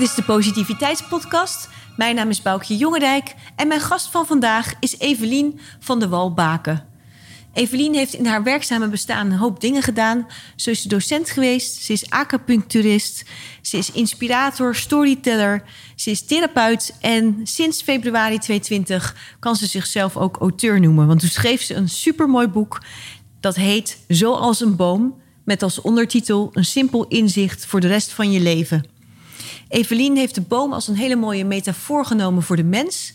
Dit is de Positiviteitspodcast. Mijn naam is Boukje Jongendijk en mijn gast van vandaag is Evelien van de Wal Baken. Evelien heeft in haar werkzame bestaan een hoop dingen gedaan. Zo is ze docent geweest, ze is acupuncturist, ze is inspirator, storyteller, ze is therapeut en sinds februari 2020 kan ze zichzelf ook auteur noemen. Want toen schreef ze een supermooi boek dat heet Zoals een boom, met als ondertitel een simpel inzicht voor de rest van je leven. Evelien heeft de boom als een hele mooie metafoor genomen voor de mens.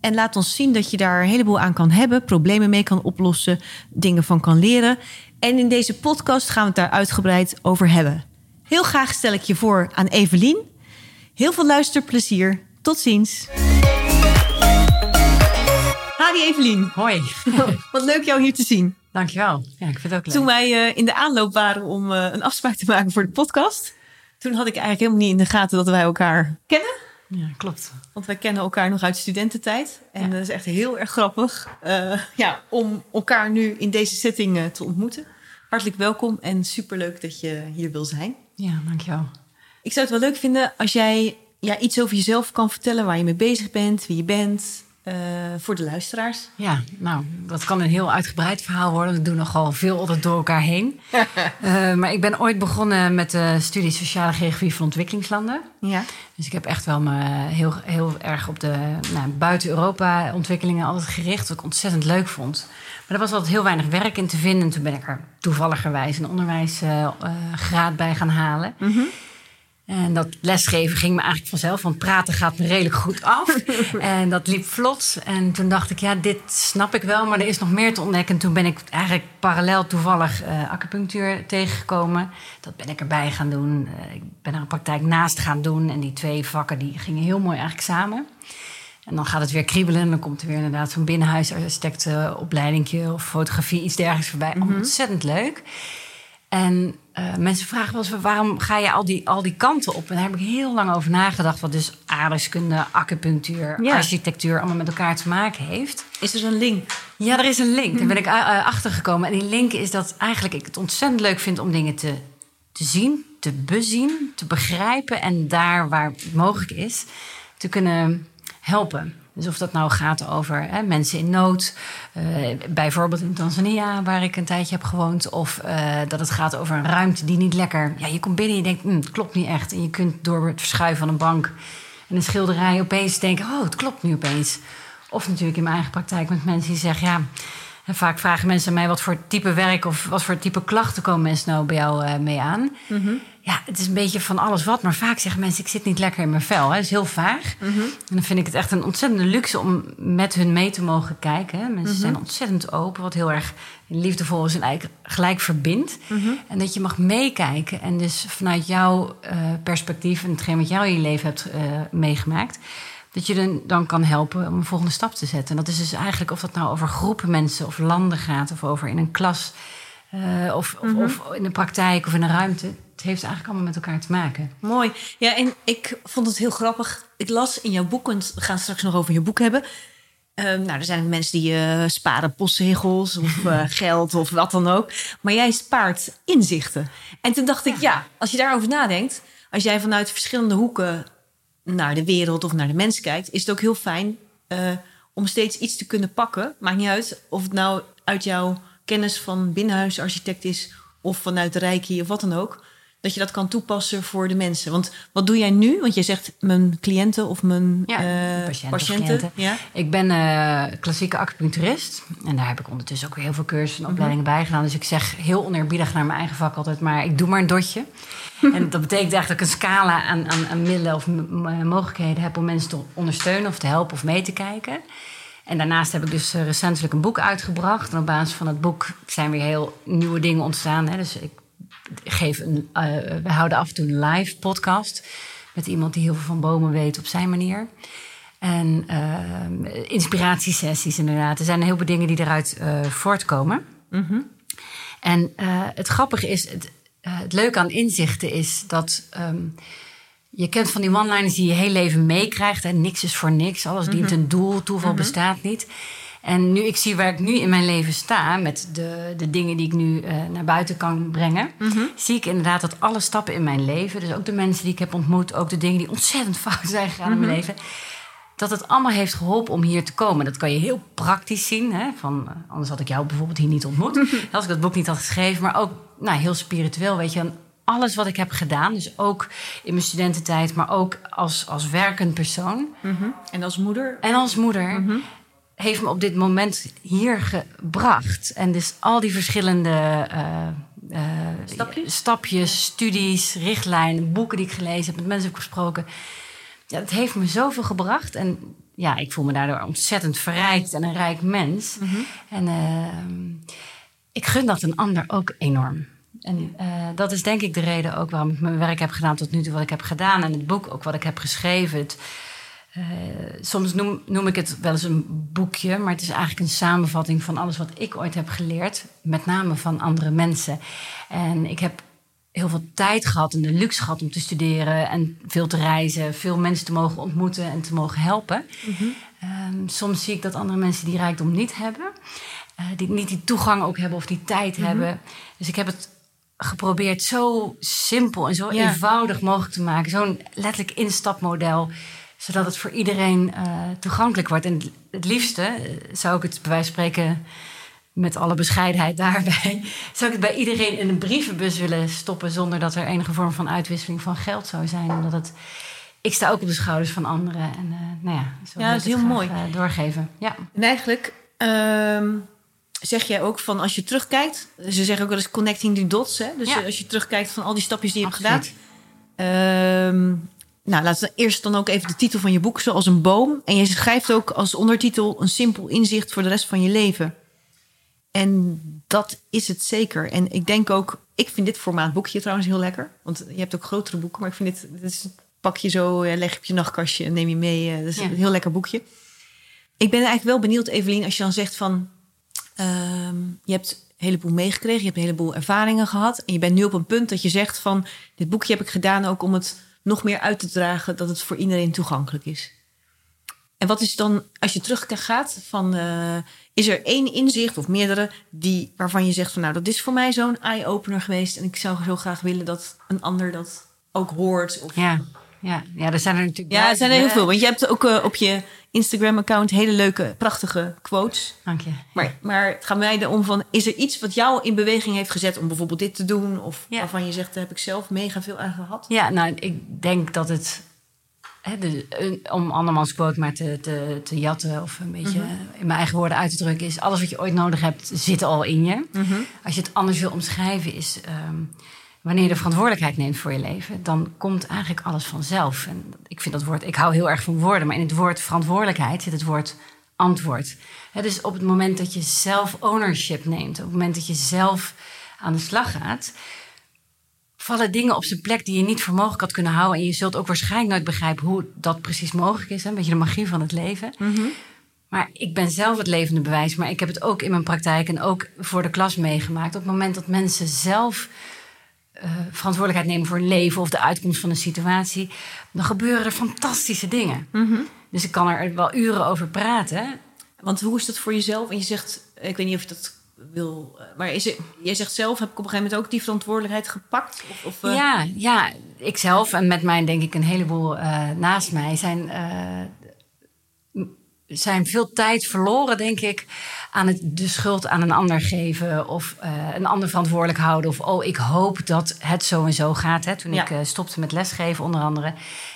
En laat ons zien dat je daar een heleboel aan kan hebben, problemen mee kan oplossen, dingen van kan leren. En in deze podcast gaan we het daar uitgebreid over hebben. Heel graag stel ik je voor aan Evelien. Heel veel luisterplezier. Tot ziens. Hadi Evelien. Hoi. Wat leuk jou hier te zien. Dankjewel. Ja, ik vind het ook leuk. Toen wij uh, in de aanloop waren om uh, een afspraak te maken voor de podcast, toen had ik eigenlijk helemaal niet in de gaten dat wij elkaar kennen. Ja, klopt. Want wij kennen elkaar nog uit studententijd. En ja. dat is echt heel erg grappig uh, ja, om elkaar nu in deze setting uh, te ontmoeten. Hartelijk welkom en superleuk dat je hier wil zijn. Ja, dankjewel. Ik zou het wel leuk vinden als jij ja, iets over jezelf kan vertellen, waar je mee bezig bent, wie je bent, uh, voor de luisteraars. Ja, nou, dat kan een heel uitgebreid verhaal worden. We doen nogal veel altijd door elkaar heen. uh, maar ik ben ooit begonnen met de studie Sociale Geografie van Ontwikkelingslanden. Ja. Dus ik heb echt wel me heel, heel erg op de nou, buiten Europa ontwikkelingen altijd gericht. Wat ik ontzettend leuk vond. Maar er was altijd heel weinig werk in te vinden. En toen ben ik er toevalligerwijs een onderwijsgraad uh, bij gaan halen. Mm -hmm. En dat lesgeven ging me eigenlijk vanzelf, want praten gaat me redelijk goed af. en dat liep vlot. En toen dacht ik, ja, dit snap ik wel, maar er is nog meer te ontdekken. En toen ben ik eigenlijk parallel toevallig uh, acupunctuur tegengekomen. Dat ben ik erbij gaan doen. Uh, ik ben er een praktijk naast gaan doen. En die twee vakken die gingen heel mooi eigenlijk samen. En dan gaat het weer kriebelen. En dan komt er weer inderdaad zo'n binnenhuisarchitectenopleidingje of fotografie, iets dergelijks voorbij. Mhm. Mm -hmm. Ontzettend leuk. En uh, mensen vragen wel eens, waarom ga je al die, al die kanten op? En daar heb ik heel lang over nagedacht. Wat dus aardrijkskunde, acupunctuur, Ja. architectuur... allemaal met elkaar te maken heeft. Is er een link? Ja, er is een link. Daar ben ik uh, achtergekomen. En die link is dat eigenlijk ik het ontzettend leuk vind... om dingen te, te zien, te bezien, te begrijpen... en daar waar het mogelijk is, te kunnen helpen. Dus of dat nou gaat over hè, mensen in nood, uh, bijvoorbeeld in Tanzania, waar ik een tijdje heb gewoond, of uh, dat het gaat over een ruimte die niet lekker. Ja, je komt binnen en je denkt, hm, het klopt niet echt. En je kunt door het verschuiven van een bank en een schilderij opeens denken, oh, het klopt nu opeens. Of natuurlijk in mijn eigen praktijk met mensen die zeggen, ja. En vaak vragen mensen mij wat voor type werk of wat voor type klachten komen mensen nou bij jou uh, mee aan. Mm -hmm. Ja, het is een beetje van alles wat. Maar vaak zeggen mensen, ik zit niet lekker in mijn vel. Hè. Dat is heel vaag. Mm -hmm. En dan vind ik het echt een ontzettende luxe om met hun mee te mogen kijken. Mensen Mhm. mm -hmm. zijn ontzettend open, wat heel erg liefdevol is en eigenlijk gelijk verbindt. Mhm. En dat je mag meekijken en dus vanuit jouw uh, perspectief... en hetgeen wat jij in je leven hebt uh, meegemaakt... dat je dan kan helpen om een volgende stap te zetten. En dat is dus eigenlijk of dat nou over groepen mensen of landen gaat... of over in een klas... Uh, of, Mhm. mm -hmm. of, in de praktijk of in een ruimte. Het heeft eigenlijk allemaal met elkaar te maken. Mooi. Ja, en ik vond het heel grappig. Ik las in jouw boek, we gaan straks nog over je boek hebben. Uh, nou, er zijn mensen die uh, sparen postzegels of uh, geld of wat dan ook. Maar jij spaart inzichten. En toen dacht ik, ja, als je daarover nadenkt... als jij vanuit verschillende hoeken naar de wereld of naar de mens kijkt... is het ook heel fijn uh, om steeds iets te kunnen pakken. Maakt niet uit of het nou uit jouw kennis van binnenhuisarchitect is... of vanuit de Reiki of wat dan ook dat je dat kan toepassen voor de mensen. Want wat doe jij nu? Want je zegt mijn cliënten of mijn ja, uh, patiënten. patiënten. Ja? Ik ben uh, klassieke acupuncturist. En daar heb ik ondertussen ook weer heel veel cursussen en opleidingen mm -hmm. bij gedaan. Dus ik zeg heel oneerbiedig naar mijn eigen vak altijd... maar ik doe maar een dotje. en dat betekent eigenlijk dat ik een scala aan, aan, aan middelen of mogelijkheden heb... om mensen te ondersteunen of te helpen of mee te kijken... En daarnaast heb ik dus uh, recentelijk een boek uitgebracht. En op basis van het boek zijn weer heel nieuwe dingen ontstaan. Hè. Dus ik geef een, uh, we houden af en toe een live podcast met iemand die heel veel van bomen weet op zijn manier. En uh, inspiratiesessies inderdaad. Er zijn een heleboel dingen die eruit uh, voortkomen. Mm -hmm. En eh, het grappige is, het, het, leuke aan inzichten is dat... Um, je kent van die one-liners die je heel leven meekrijgt. Niks is voor niks, alles dient Mhm. een doel, toeval bestaat niet. En nu ik zie waar ik nu in mijn leven sta, met de, de dingen die ik nu uh, naar buiten kan brengen, zie ik inderdaad dat alle stappen in mijn leven, dus ook de mensen die ik heb ontmoet, ook de dingen die ontzettend fout zijn gegaan in mijn leven, dat het allemaal heeft geholpen om hier te komen. Dat kan je heel praktisch zien. Hè? Van, uh, anders had ik jou bijvoorbeeld hier niet ontmoet. Als ik dat boek niet had geschreven. Maar ook nou, heel spiritueel, weet je. Alles wat ik heb gedaan, dus ook in mijn studententijd, maar ook als, als werkend persoon. Mm -hmm. En als moeder? En als moeder. Mm -hmm. Heeft me op dit moment hier gebracht. En dus al die verschillende uh, uh, stapjes? stapjes, studies, richtlijnen, boeken die ik gelezen heb, met mensen heb gesproken ja, het heeft me zoveel gebracht. En ja, ik voel me daardoor ontzettend verrijkt en een rijk mens. Mhm. En uh, ik gun dat een ander ook enorm. En uh, dat is denk ik de reden ook waarom ik mijn werk heb gedaan tot nu toe, wat ik heb gedaan. En het boek ook wat ik heb geschreven. Het, uh, soms noem, noem ik het wel eens een boekje, maar het is eigenlijk een samenvatting van alles wat ik ooit heb geleerd. Met name van andere mensen. En ik heb heel veel tijd gehad en de luxe gehad om te studeren en veel te reizen, veel mensen te mogen ontmoeten en te mogen helpen. Mm -hmm. um, soms zie ik dat andere mensen die rijkdom niet hebben, uh, die niet die toegang ook hebben of die tijd Mhm. hebben. Dus ik heb het geprobeerd zo simpel en zo Ja. eenvoudig mogelijk te maken, zo'n letterlijk instapmodel zodat het voor iedereen uh, toegankelijk wordt. En het liefste uh, zou ik het bij wijze van spreken met alle bescheidenheid daarbij, zou ik het bij iedereen in een brievenbus willen stoppen zonder dat er enige vorm van uitwisseling van geld zou zijn. Omdat het, ik sta ook op de schouders van anderen en uh, nou ja, zo Ja, dat is heel mooi. uh, doorgeven. Ja. En eigenlijk ehm, zeg jij ook van als je terugkijkt, ze zeggen ook wel eens connecting the dots. Hè? Dus Ja. als je terugkijkt van al die stapjes die je Absoluut. hebt gedaan. Ehm, nou, laten we eerst dan ook even de titel van je boek, zoals een boom. En je schrijft ook als ondertitel een simpel inzicht voor de rest van je leven. En dat is het zeker. En ik denk ook, ik vind dit formaat boekje trouwens heel lekker. Want je hebt ook grotere boeken, maar ik vind dit, dit is, pak je zo, eh, leg je op je nachtkastje en neem je mee. eh, Dat is Ja. een heel lekker boekje. Ik ben eigenlijk wel benieuwd, Evelien, als je dan zegt van... ehm, je hebt een heleboel meegekregen, je hebt een heleboel ervaringen gehad... en je bent nu op een punt dat je zegt van... dit boekje heb ik gedaan ook om het nog meer uit te dragen... dat het voor iedereen toegankelijk is. En wat is dan, als je teruggaat, van, eh, is er één inzicht of meerdere... Die, waarvan je zegt van nou, dat is voor mij zo'n eye-opener geweest... en ik zou zo graag willen dat een ander dat ook hoort... Of, Ja. Ja. ja, er zijn er natuurlijk ja, er zijn er heel veel. Want je hebt ook eh, op je Instagram-account hele leuke, prachtige quotes. Dank je. Maar, maar het gaat mij erom van, is er iets wat jou in beweging heeft gezet om bijvoorbeeld dit te doen? Of Ja. waarvan je zegt, daar heb ik zelf mega veel aan gehad? Ja, nou, ik denk dat het. Hè, de, om andermans quote maar te, te, te jatten of een beetje in mijn eigen woorden uit te drukken, is alles wat je ooit nodig hebt, zit al in je. Als je het anders wil omschrijven, is ehm, wanneer je de verantwoordelijkheid neemt voor je leven, dan komt eigenlijk alles vanzelf. En ik vind dat woord, ik hou heel erg van woorden, maar in het woord verantwoordelijkheid zit het woord antwoord. Hè, dus op het moment dat je zelf ownership neemt, op het moment dat je zelf aan de slag gaat, vallen dingen op zijn plek die je niet voor mogelijk had kunnen houden. En je zult ook waarschijnlijk nooit begrijpen hoe dat precies mogelijk is. Hè? Een beetje de magie van het leven. Maar ik ben zelf het levende bewijs. Maar ik heb het ook in mijn praktijk en ook voor de klas meegemaakt. Op het moment dat mensen zelf verantwoordelijkheid nemen voor hun leven of de uitkomst van een situatie, dan gebeuren er fantastische dingen. Dus ik kan er wel uren over praten. Want hoe is dat voor jezelf? En je zegt, ik weet niet of je dat wil, eh, maar is er, jij zegt zelf, heb ik op een gegeven moment ook die verantwoordelijkheid gepakt? Of, of, eh, Ja, ja, ikzelf en met mij denk ik een heleboel eh, naast mij zijn, eh, zijn veel tijd verloren, denk ik, aan het de schuld aan een ander geven of eh, een ander verantwoordelijk houden. Of oh, ik hoop dat het zo en zo gaat. Hè. Toen Ja. ik eh, stopte met lesgeven, onder andere.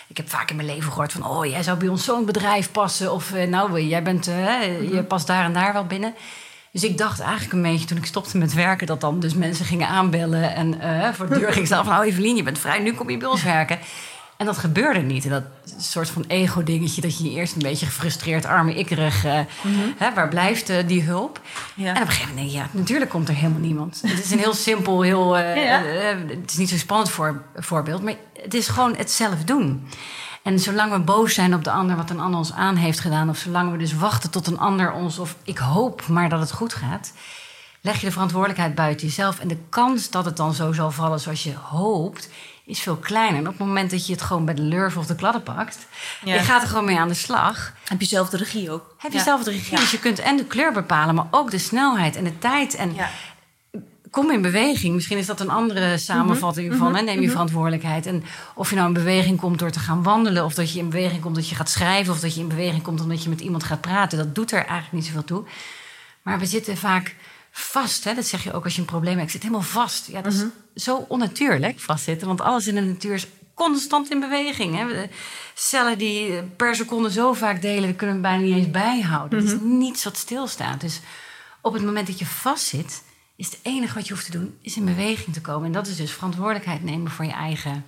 Ik heb vaak in mijn leven gehoord van, oh, jij zou bij ons zo'n bedrijf passen. Of eh, nou, jij bent, je past daar en daar wel binnen. Dus ik dacht eigenlijk een beetje toen ik stopte met werken... dat dan dus mensen gingen aanbellen en voor de deur ging staan van... nou Evelien, je bent vrij, nu kom je bij ons werken. En dat gebeurde niet. En dat soort van ego-dingetje... dat je je eerst een beetje gefrustreerd, arme ikkerig... eh, hè, waar blijft eh, die hulp? Ja. En op een gegeven moment denk je... ja, natuurlijk komt er helemaal niemand. Het is een heel simpel, heel... eh, Ja. eh, het is niet zo'n spannend voor, voorbeeld... maar het is gewoon het zelf doen. En zolang we boos zijn op de ander, wat een ander ons aan heeft gedaan, of zolang we dus wachten tot een ander ons, of ik hoop maar dat het goed gaat, leg je de verantwoordelijkheid buiten jezelf. En de kans dat het dan zo zal vallen zoals je hoopt, is veel kleiner. En op het moment dat je het gewoon bij de lurf of de kladden pakt... Ja. je gaat er gewoon mee aan de slag... Heb je zelf de regie ook? heb je Ja. zelf de regie. Ja. Dus je kunt en de kleur bepalen, maar ook de snelheid en de tijd. En Ja. kom in beweging. Misschien is dat een andere samenvatting Mhm, van hè, neem je verantwoordelijkheid. En of je nou in beweging komt door te gaan wandelen, of dat je in beweging komt dat je gaat schrijven, of dat je in beweging komt omdat je met iemand gaat praten, dat doet er eigenlijk niet zoveel toe. Maar we zitten vaak vast. Hè? Dat zeg je ook als je een probleem hebt. Ik zit helemaal vast. Ja, dat Mhm. is zo onnatuurlijk vastzitten, want alles in de natuur is constant in beweging. Hè? De Cellen die per seconde zo vaak delen, dat kunnen we bijna niet eens bijhouden. Het is Mhm. niets wat stilstaat. Dus op het moment dat je vastzit, is het enige wat je hoeft te doen, is in beweging te komen. En dat is dus verantwoordelijkheid nemen voor je eigen,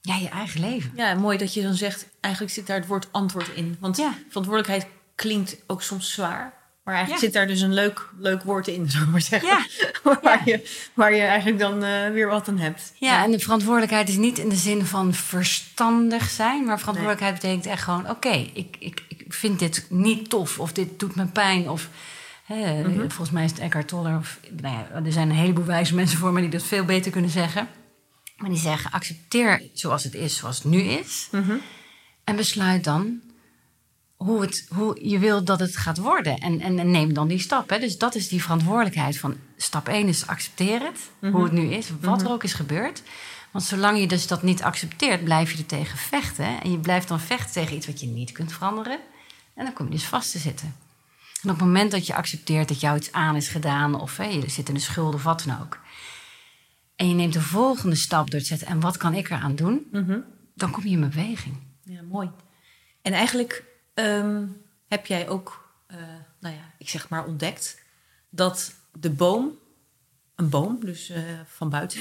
ja, je eigen leven. Ja, mooi dat je dan zegt, eigenlijk zit daar het woord antwoord in. Want Ja. verantwoordelijkheid klinkt ook soms zwaar. Maar eigenlijk Ja. zit daar dus een leuk, leuk woord in, zou maar zeggen. Ja. waar, Je, waar je eigenlijk dan eh, weer wat aan hebt. Ja, en de verantwoordelijkheid is niet in de zin van verstandig zijn, maar verantwoordelijkheid betekent echt gewoon: oké, ik, ik, ik vind dit niet tof, of dit doet me pijn, of hè, volgens mij is het Eckhart Tolle, of nou ja, er zijn een heleboel wijze mensen voor me die dat veel beter kunnen zeggen. Maar die zeggen: accepteer zoals het is, zoals het nu is, en besluit dan hoe, het, hoe je wil dat het gaat worden. En, en, en neem dan die stap. Hè. Dus dat is die verantwoordelijkheid van stap 1 is accepteer het, hoe het nu is, wat er ook is gebeurd. Want zolang je dus dat niet accepteert, blijf je er tegen vechten. En je blijft dan vechten tegen iets wat je niet kunt veranderen. En dan kom je dus vast te zitten. En op het moment dat je accepteert dat jou iets aan is gedaan... of hè, je zit in de schuld of wat dan ook... en je neemt de volgende stap door te zetten... en wat kan ik eraan doen? Dan kom je in beweging. Ja, mooi. En eigenlijk ehm, heb jij ook, eh, nou ja, ik zeg maar ontdekt... dat de boom, een boom, dus eh, van buiten...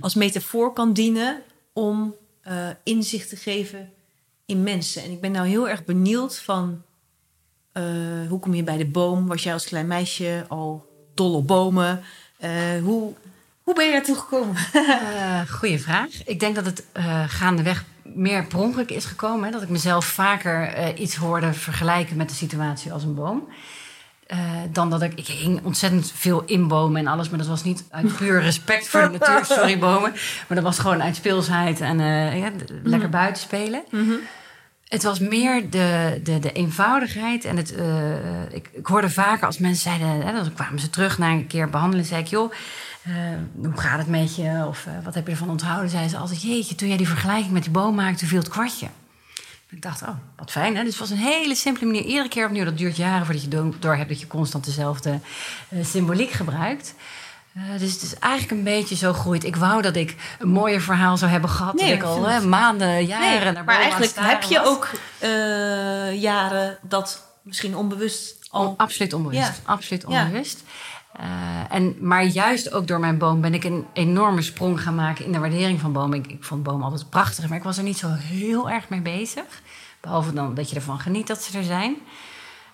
als metafoor kan dienen om eh, inzicht te geven in mensen. En ik ben nou heel erg benieuwd van... hoe kom je bij de boom? Was jij als klein meisje al dol op bomen? Hoe, hoe ben je daartoe gekomen? Eh goeie vraag. Ik denk dat het eh, gaandeweg meer per ongeluk is gekomen. Hè? Dat ik mezelf vaker eh, iets hoorde vergelijken met de situatie als een boom. Dan dat ik... Ik hing ontzettend veel in bomen en alles. Maar dat was niet uit puur respect voor de natuur. Sorry bomen. Maar dat was gewoon uit speelsheid en ja, d- lekker buiten spelen. Het was meer de, de, de eenvoudigheid. En het, ik, ik hoorde vaker als mensen zeiden... Hè, dan kwamen ze terug na een keer behandelen. zei ik, joh, eh, hoe gaat het met je? Of eh, wat heb je ervan onthouden? Zeiden ze altijd, jeetje, toen jij die vergelijking met die boom maakte... viel het kwartje. Ik dacht, oh, wat fijn. Hè? Dus het was een hele simpele manier. Iedere keer opnieuw. Dat duurt jaren voordat je do- door hebt dat je constant dezelfde eh, symboliek gebruikt. Dus het is eigenlijk een beetje zo groeit. Ik wou dat ik een mooier verhaal zou hebben gehad. Nee, dat ik al hè, maanden, jaren Nee, naar maar eigenlijk heb je was. ook jaren dat misschien onbewust al... Absoluut onbewust. Ja. Absoluut onbewust. Eh, en, maar juist ook door mijn boom ben ik een enorme sprong gaan maken in de waardering van bomen. Ik, ik vond bomen altijd prachtig, maar ik was er niet zo heel erg mee bezig. Behalve dan dat je ervan geniet dat ze er zijn.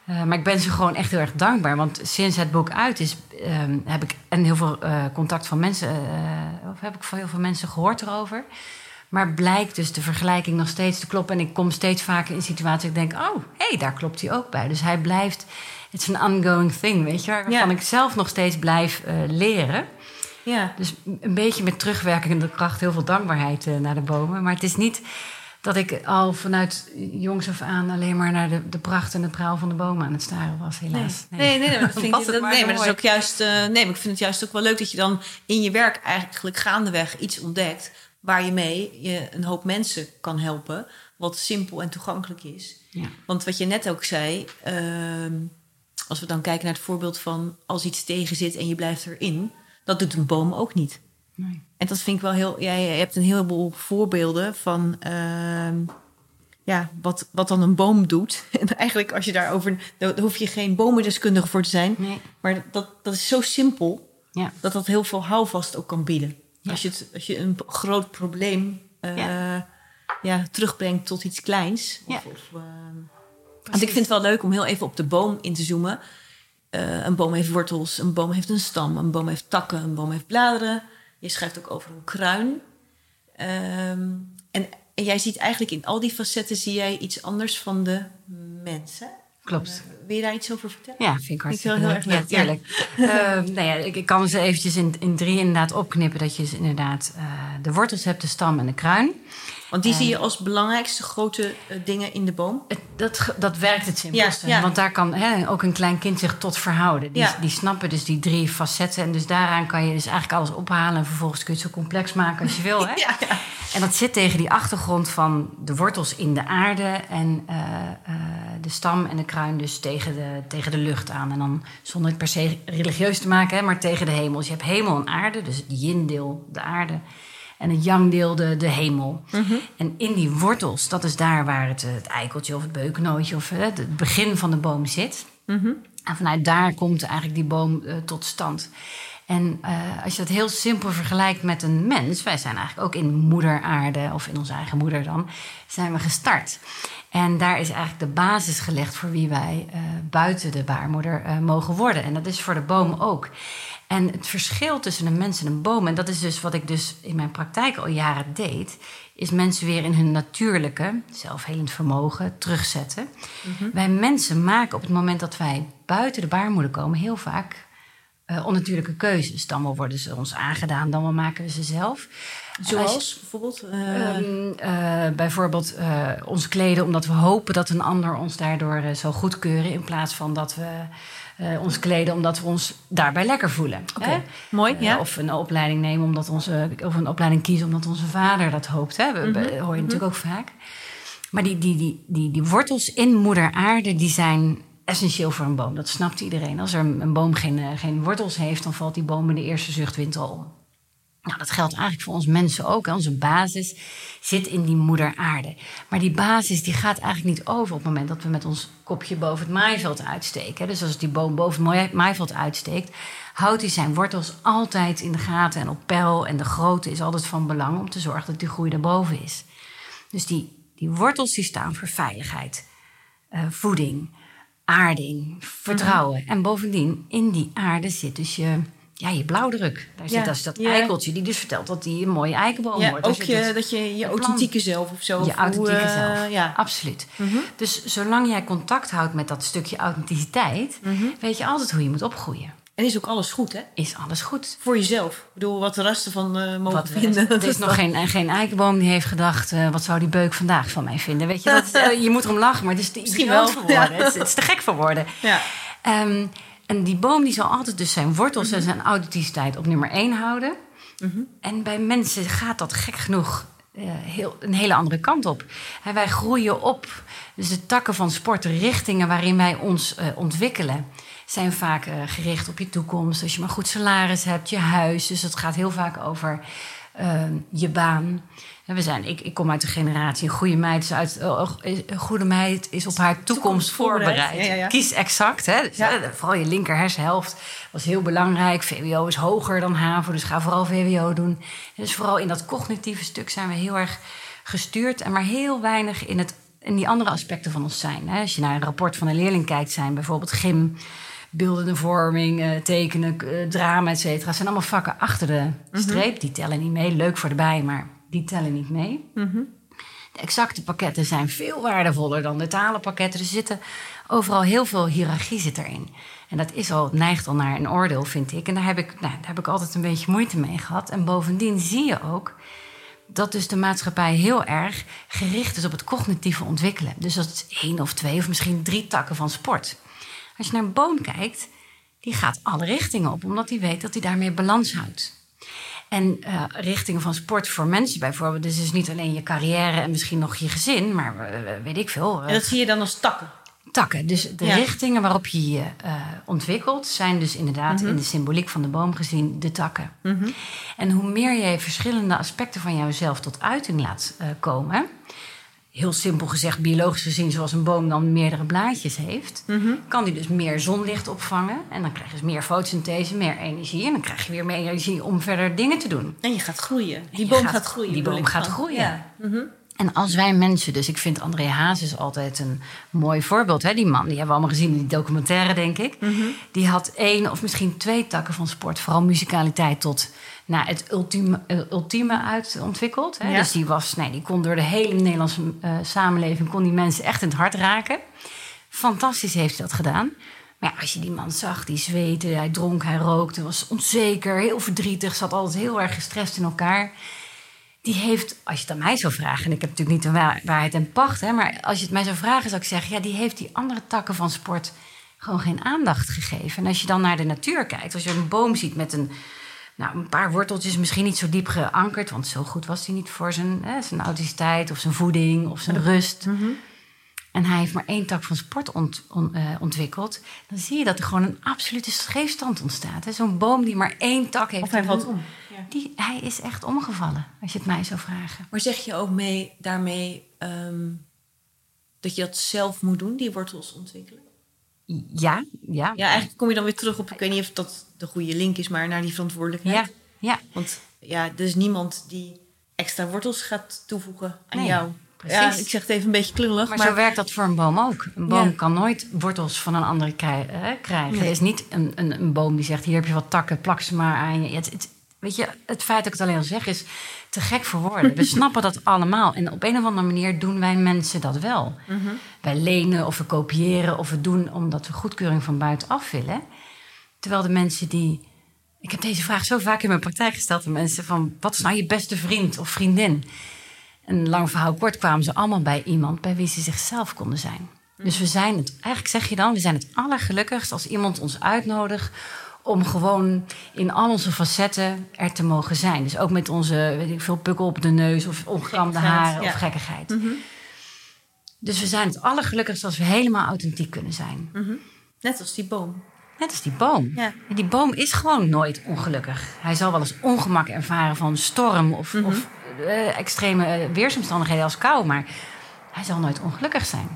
Eh, maar ik ben ze gewoon echt heel erg dankbaar. Want sinds het boek uit is, ehm, heb ik en heel veel eh, contact van mensen, of heb ik van heel veel mensen gehoord erover. Maar blijkt dus de vergelijking nog steeds te kloppen. En ik kom steeds vaker in situaties dat ik denk: oh, hé, hey, daar klopt hij ook bij. Dus hij blijft, het is een ongoing thing, weet je, waarvan Ja. ik zelf nog steeds blijf eh, leren. Ja. Dus een beetje met terugwerkende kracht, heel veel dankbaarheid eh, naar de bomen. Maar het is niet dat ik al vanuit jongs af aan alleen maar naar de, de pracht en de praal van de bomen aan het staren was, helaas. Nee, nee, nee, maar dat, vind ik, dat, maar nee, zo maar dat is ook juist. eh, nee, maar ik vind het juist ook wel leuk dat je dan in je werk eigenlijk gaandeweg iets ontdekt waar je mee je een hoop mensen kan helpen, wat simpel en toegankelijk is. Ja. Want wat je net ook zei, ehm, als we dan kijken naar het voorbeeld van als iets tegen zit en je blijft erin, dat doet een boom ook niet. Nee. En dat vind ik wel heel. Ja, je hebt een heleboel voorbeelden van. ehm, ja, wat, wat dan een boom doet. En eigenlijk, als je daarover. Daar hoef je geen bomendeskundige voor te zijn. Nee. Maar dat, dat is zo simpel. Ja. Dat dat heel veel houvast ook kan bieden. Ja. Als, je het, als je een groot probleem. eh, ja. terugbrengt tot iets kleins. Of, Ja. of, want ik vind het wel leuk om heel even op de boom in te zoomen. Eh, een boom heeft wortels, een boom heeft een stam, een boom heeft takken, een boom heeft bladeren. Je schrijft ook over een kruin. Ehm, en, en jij ziet eigenlijk in al die facetten zie jij iets anders van de mensen. Klopt. Wil je daar iets over vertellen? Ja, vind ik hartstikke heel leuk. Ja, leuk, ja. tuurlijk. Ehm, nou ja, ik, ik kan ze eventjes in, in drie inderdaad opknippen. Dat je dus inderdaad eh, de wortels hebt, de stam en de kruin. Want die zie je als belangrijkste grote eh, dingen in de boom. Het- dat, dat werkt het simpelste. Ja, ja. Want daar kan hè, ook een klein kind zich tot verhouden. Die, Ja. die snappen dus die drie facetten. En dus daaraan kan je dus eigenlijk alles ophalen. En vervolgens kun je het zo complex maken als je wil. Hè? En dat zit tegen die achtergrond van de wortels in de aarde. En eh, eh, de stam en de kruin dus tegen de, tegen de lucht aan. En dan zonder het per se religieus te maken, hè, maar tegen de hemel. Dus je hebt hemel en aarde. Dus het yin-deel, de aarde. En het yang-deel, de, de hemel. En in die wortels, dat is daar waar het, het eikeltje of het beukennootje... of eh, het begin van de boom zit. En vanuit daar komt eigenlijk die boom eh, tot stand. En eh, als je dat heel simpel vergelijkt met een mens, wij zijn eigenlijk ook in moeder aarde, of in onze eigen moeder dan, zijn we gestart. En daar is eigenlijk de basis gelegd voor wie wij eh, buiten de baarmoeder mogen worden. En dat is voor de boom ook. En het verschil tussen een mens en een boom, en dat is dus wat ik dus in mijn praktijk al jaren deed, is mensen weer in hun natuurlijke, zelfhelend vermogen terugzetten. Wij mensen maken op het moment dat wij buiten de baarmoeder komen heel vaak eh, onnatuurlijke keuzes. Dan wel worden ze ons aangedaan, dan wel maken we ze zelf. Als Zoals bijvoorbeeld. eh, Ehm, eh, bijvoorbeeld ons kleden omdat we hopen dat een ander ons daardoor zal goedkeuren. In plaats van dat we eh, ons kleden omdat we ons daarbij lekker voelen. Hè? mooi, Eh, ja. Of een opleiding nemen omdat onze, of een opleiding kiezen omdat onze vader dat hoopt. Hè? We, Mhm, hoor je natuurlijk ook vaak. Maar die, die, die, die, die wortels in moeder aarde, die zijn essentieel voor een boom. Dat snapt iedereen. Als er een, boom geen, eh, geen wortels heeft, dan valt die boom in de eerste zuchtwind al om. Nou, dat geldt eigenlijk voor ons mensen ook. hè. Onze basis zit in die moeder aarde. Maar die basis die gaat eigenlijk niet over op het moment dat we met ons kopje boven het maaiveld uitsteken. Dus als die boom boven het maai- maaiveld uitsteekt, houdt hij zijn wortels altijd in de gaten en op peil. En de grootte is altijd van belang om te zorgen dat die groei daarboven is. Dus die, die wortels die staan voor veiligheid, eh, voeding, aarding, vertrouwen. En bovendien, in die aarde zit dus je, ja, je blauwdruk. Daar zit Ja, dus dat ja. eikeltje die dus vertelt dat die een mooie eikenboom ja, wordt. Ook je, het- dat je je authentieke zelf of zo. je hoe, authentieke eh, zelf. Ja. Absoluut. Dus zolang jij contact houdt met dat stukje authenticiteit, Mhm. weet je altijd hoe je moet opgroeien. En is ook alles goed, hè? Is alles goed. Voor jezelf. Ik bedoel, wat de rest ervan eh mogen Wat vinden. er is nog geen, geen eikenboom die heeft gedacht... eh, wat zou die beuk vandaag van mij vinden? Weet je, dat, eh, je moet erom lachen, maar het is te idioot wel, voor woorden. ja. Het, is, het is te gek voor woorden. Ja. Ehm, en die boom die zal altijd dus zijn wortels Mhm. en zijn authenticiteit op nummer één houden. En bij mensen gaat dat gek genoeg eh, heel, een hele andere kant op. Wij groeien op. Dus de takken van sport, de richtingen waarin wij ons eh, ontwikkelen... zijn vaak eh, gericht op je toekomst. Als je maar goed salaris hebt, je huis. Dus het gaat heel vaak over ehm, je baan. En we zijn, ik, ik kom uit de generatie, een goede meid is, uit, eh, een goede meid is op haar toekomst voorbereid. voorbereid. Ja, ja, ja. Kies exact. Hè? Dus, eh, vooral je linker hersenhelft was heel belangrijk. VWO is hoger dan HAVO, dus ga vooral VWO doen. Dus vooral in dat cognitieve stuk zijn we heel erg gestuurd... en maar heel weinig in, het, in die andere aspecten van ons zijn. Hè? Als je naar een rapport van een leerling kijkt, zijn bijvoorbeeld gym... beeldende vorming, eh, tekenen, eh, drama, et cetera. zijn allemaal vakken achter de streep. Die tellen niet mee. Leuk voor de bij, maar die tellen niet mee. De exacte pakketten zijn veel waardevoller dan de talenpakketten. Er zitten overal heel veel hiërarchie zit erin. En dat is al, neigt al naar een oordeel, vind ik. En daar heb ik, nou, daar heb ik altijd een beetje moeite mee gehad. En bovendien zie je ook dat dus de maatschappij heel erg gericht is op het cognitieve ontwikkelen. Dus dat is één of twee of misschien drie takken van sport. Als je naar een boom kijkt, die gaat alle richtingen op, omdat hij weet dat hij daarmee balans houdt. En eh, richtingen van sport voor mensen bijvoorbeeld, dus is niet alleen je carrière en misschien nog je gezin, maar eh, weet ik veel. eh, En dat zie je dan als takken. takken. Dus de Ja. richtingen waarop je je eh, ontwikkelt, zijn dus inderdaad Mhm. in de symboliek van de boom gezien de takken. En hoe meer je verschillende aspecten van jouzelf tot uiting laat eh, komen, heel simpel gezegd, biologisch gezien, zoals een boom dan meerdere blaadjes heeft, Mhm. kan die dus meer zonlicht opvangen. En dan krijg je dus meer fotosynthese, meer energie. En dan krijg je weer meer energie om verder dingen te doen. En je gaat groeien. Die boom gaat- gaat, groeien. die boom gaat groeien. Ja. Mhm. En als wij mensen, dus ik vind André Hazes altijd een mooi voorbeeld. Hè? Die man, die hebben we allemaal gezien in die documentaire, denk ik. Mhm. Die had één of misschien twee takken van sport. Vooral muzikaliteit tot nou, het ultieme, eh, ultieme uit ontwikkeld. Hè? Ja. Dus die, was, nee, die kon door de hele Nederlandse eh, samenleving... kon die mensen echt in het hart raken. Fantastisch heeft hij dat gedaan. Maar ja, als je die man zag, die zweette, hij dronk, hij rookte, was onzeker, heel verdrietig, zat altijd heel erg gestrest in elkaar. Die heeft, als je het aan mij zou vragen, en ik heb natuurlijk niet de waar- waarheid en pacht, hè, maar als je het mij zou vragen, zou ik zeggen, ja, die heeft die andere takken van sport gewoon geen aandacht gegeven. En als je dan naar de natuur kijkt, als je een boom ziet met een, nou, een paar worteltjes, misschien niet zo diep geankerd, want zo goed was hij niet voor zijn, hè, zijn authenticiteit of zijn voeding of zijn rust. En hij heeft maar één tak van sport ont- on- eh, ontwikkeld. Dan zie je dat er gewoon een absolute scheefstand ontstaat. hè. Zo'n boom die maar één tak heeft. Of hij valt om. Die, hij is echt omgevallen, als je het mij zou vragen. Maar zeg je ook mee, daarmee ehm, dat je dat zelf moet doen, die wortels ontwikkelen? Ja, ja. Ja, eigenlijk kom je dan weer terug op, ik weet niet of dat de goede link is, maar naar die verantwoordelijkheid. ja, ja. Want ja, er is niemand die extra wortels gaat toevoegen aan Nee, jou. Precies. Ja, ik zeg het even een beetje klungelig, Maar, maar, zo werkt dat voor een boom ook. Een boom Ja. kan nooit wortels van een andere eh, krijgen. Nee. Er is niet een, een, een boom die zegt: hier heb je wat takken, plak ze maar aan je. Het, het- weet je, het feit dat ik het alleen al zeg is te gek voor woorden. We snappen dat allemaal. En op een of andere manier doen wij mensen dat wel. Mhm. Wij lenen of we kopiëren of we doen omdat we goedkeuring van buitenaf willen. Terwijl de mensen die. Ik heb deze vraag zo vaak in mijn praktijk gesteld aan mensen: van wat is nou je beste vriend of vriendin? En lang verhaal kort kwamen ze allemaal bij iemand bij wie ze zichzelf konden zijn. Dus we zijn het, eigenlijk zeg je dan, we zijn het allergelukkigst als iemand ons uitnodigt om gewoon in al onze facetten er te mogen zijn. Dus ook met onze, weet ik veel, pukkel op de neus of ongekamde Gekkigheid, haren ja. of gekkigheid. Dus we zijn het allergelukkigst als we helemaal authentiek kunnen zijn. net als die boom. Net als die boom. Ja. Die boom is gewoon nooit ongelukkig. Hij zal wel eens ongemak ervaren van storm of, of eh, extreme weersomstandigheden als kou, maar hij zal nooit ongelukkig zijn.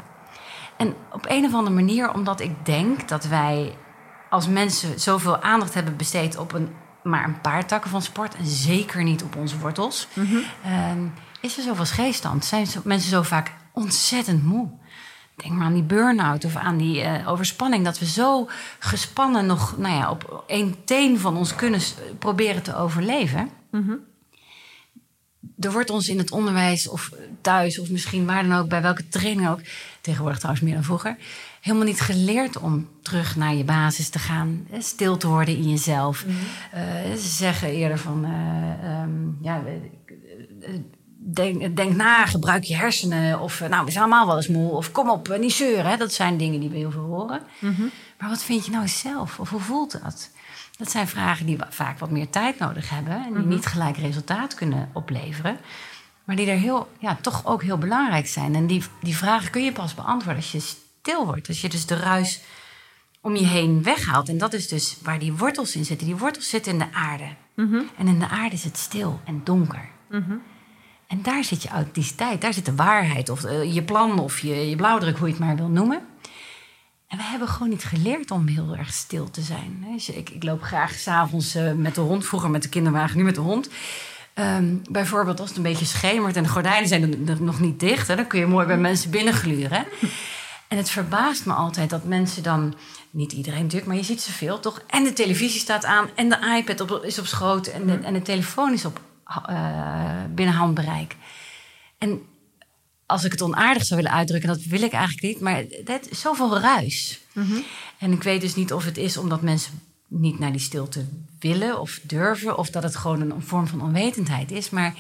En op een of andere manier, omdat ik denk dat wij als mensen zoveel aandacht hebben besteed op een, maar een paar takken van sport, en zeker niet op onze wortels, ehm, is er zoveel scheefstand. Zijn zo- mensen zo vaak ontzettend moe. Denk maar aan die burn-out of aan die eh, overspanning. Dat we zo gespannen nog nou ja, op één teen van ons kunnen proberen te overleven. Er wordt ons in het onderwijs of thuis of misschien waar dan ook, bij welke training ook, tegenwoordig trouwens meer dan vroeger, helemaal niet geleerd om terug naar je basis te gaan. Stil te worden in jezelf. Eh, ze zeggen eerder van, eh, ehm, ja, eh, denk, denk na, gebruik je hersenen. Of nou, we zijn allemaal wel eens moe. Of kom op, niet zeuren. Hè? Dat zijn dingen die we heel veel horen. Maar wat vind je nou zelf? Of hoe voelt dat? Dat zijn vragen die vaak wat meer tijd nodig hebben. En die niet gelijk resultaat kunnen opleveren. Maar die er heel, ja, toch ook heel belangrijk zijn. En die, die vragen kun je pas beantwoorden als je stil wordt. Als je dus de ruis om je heen weghaalt. En dat is dus waar die wortels in zitten. Die wortels zitten in de aarde. En in de aarde is het stil en donker. En daar zit je authenticiteit, daar zit de waarheid. Of eh, je plan of je, je blauwdruk, hoe je het maar wil noemen. En we hebben gewoon niet geleerd om heel erg stil te zijn. Ik, ik loop graag s'avonds uh, met de hond, vroeger met de kinderwagen, nu met de hond. Ehm, bijvoorbeeld als het een beetje schemert en de gordijnen zijn er nog niet dicht. Hè, dan kun je mooi bij mensen binnengluren. En het verbaast me altijd dat mensen dan, niet iedereen natuurlijk, maar je ziet ze veel toch? En de televisie staat aan en de iPad op, is op schoot en de, en de telefoon is op uh, binnen handbereik. En als ik het onaardig zou willen uitdrukken, dat wil ik eigenlijk niet, maar is zoveel ruis. Mm-hmm. En ik weet dus niet of het is omdat mensen niet naar die stilte willen of durven, of dat het gewoon een vorm van onwetendheid is. Maar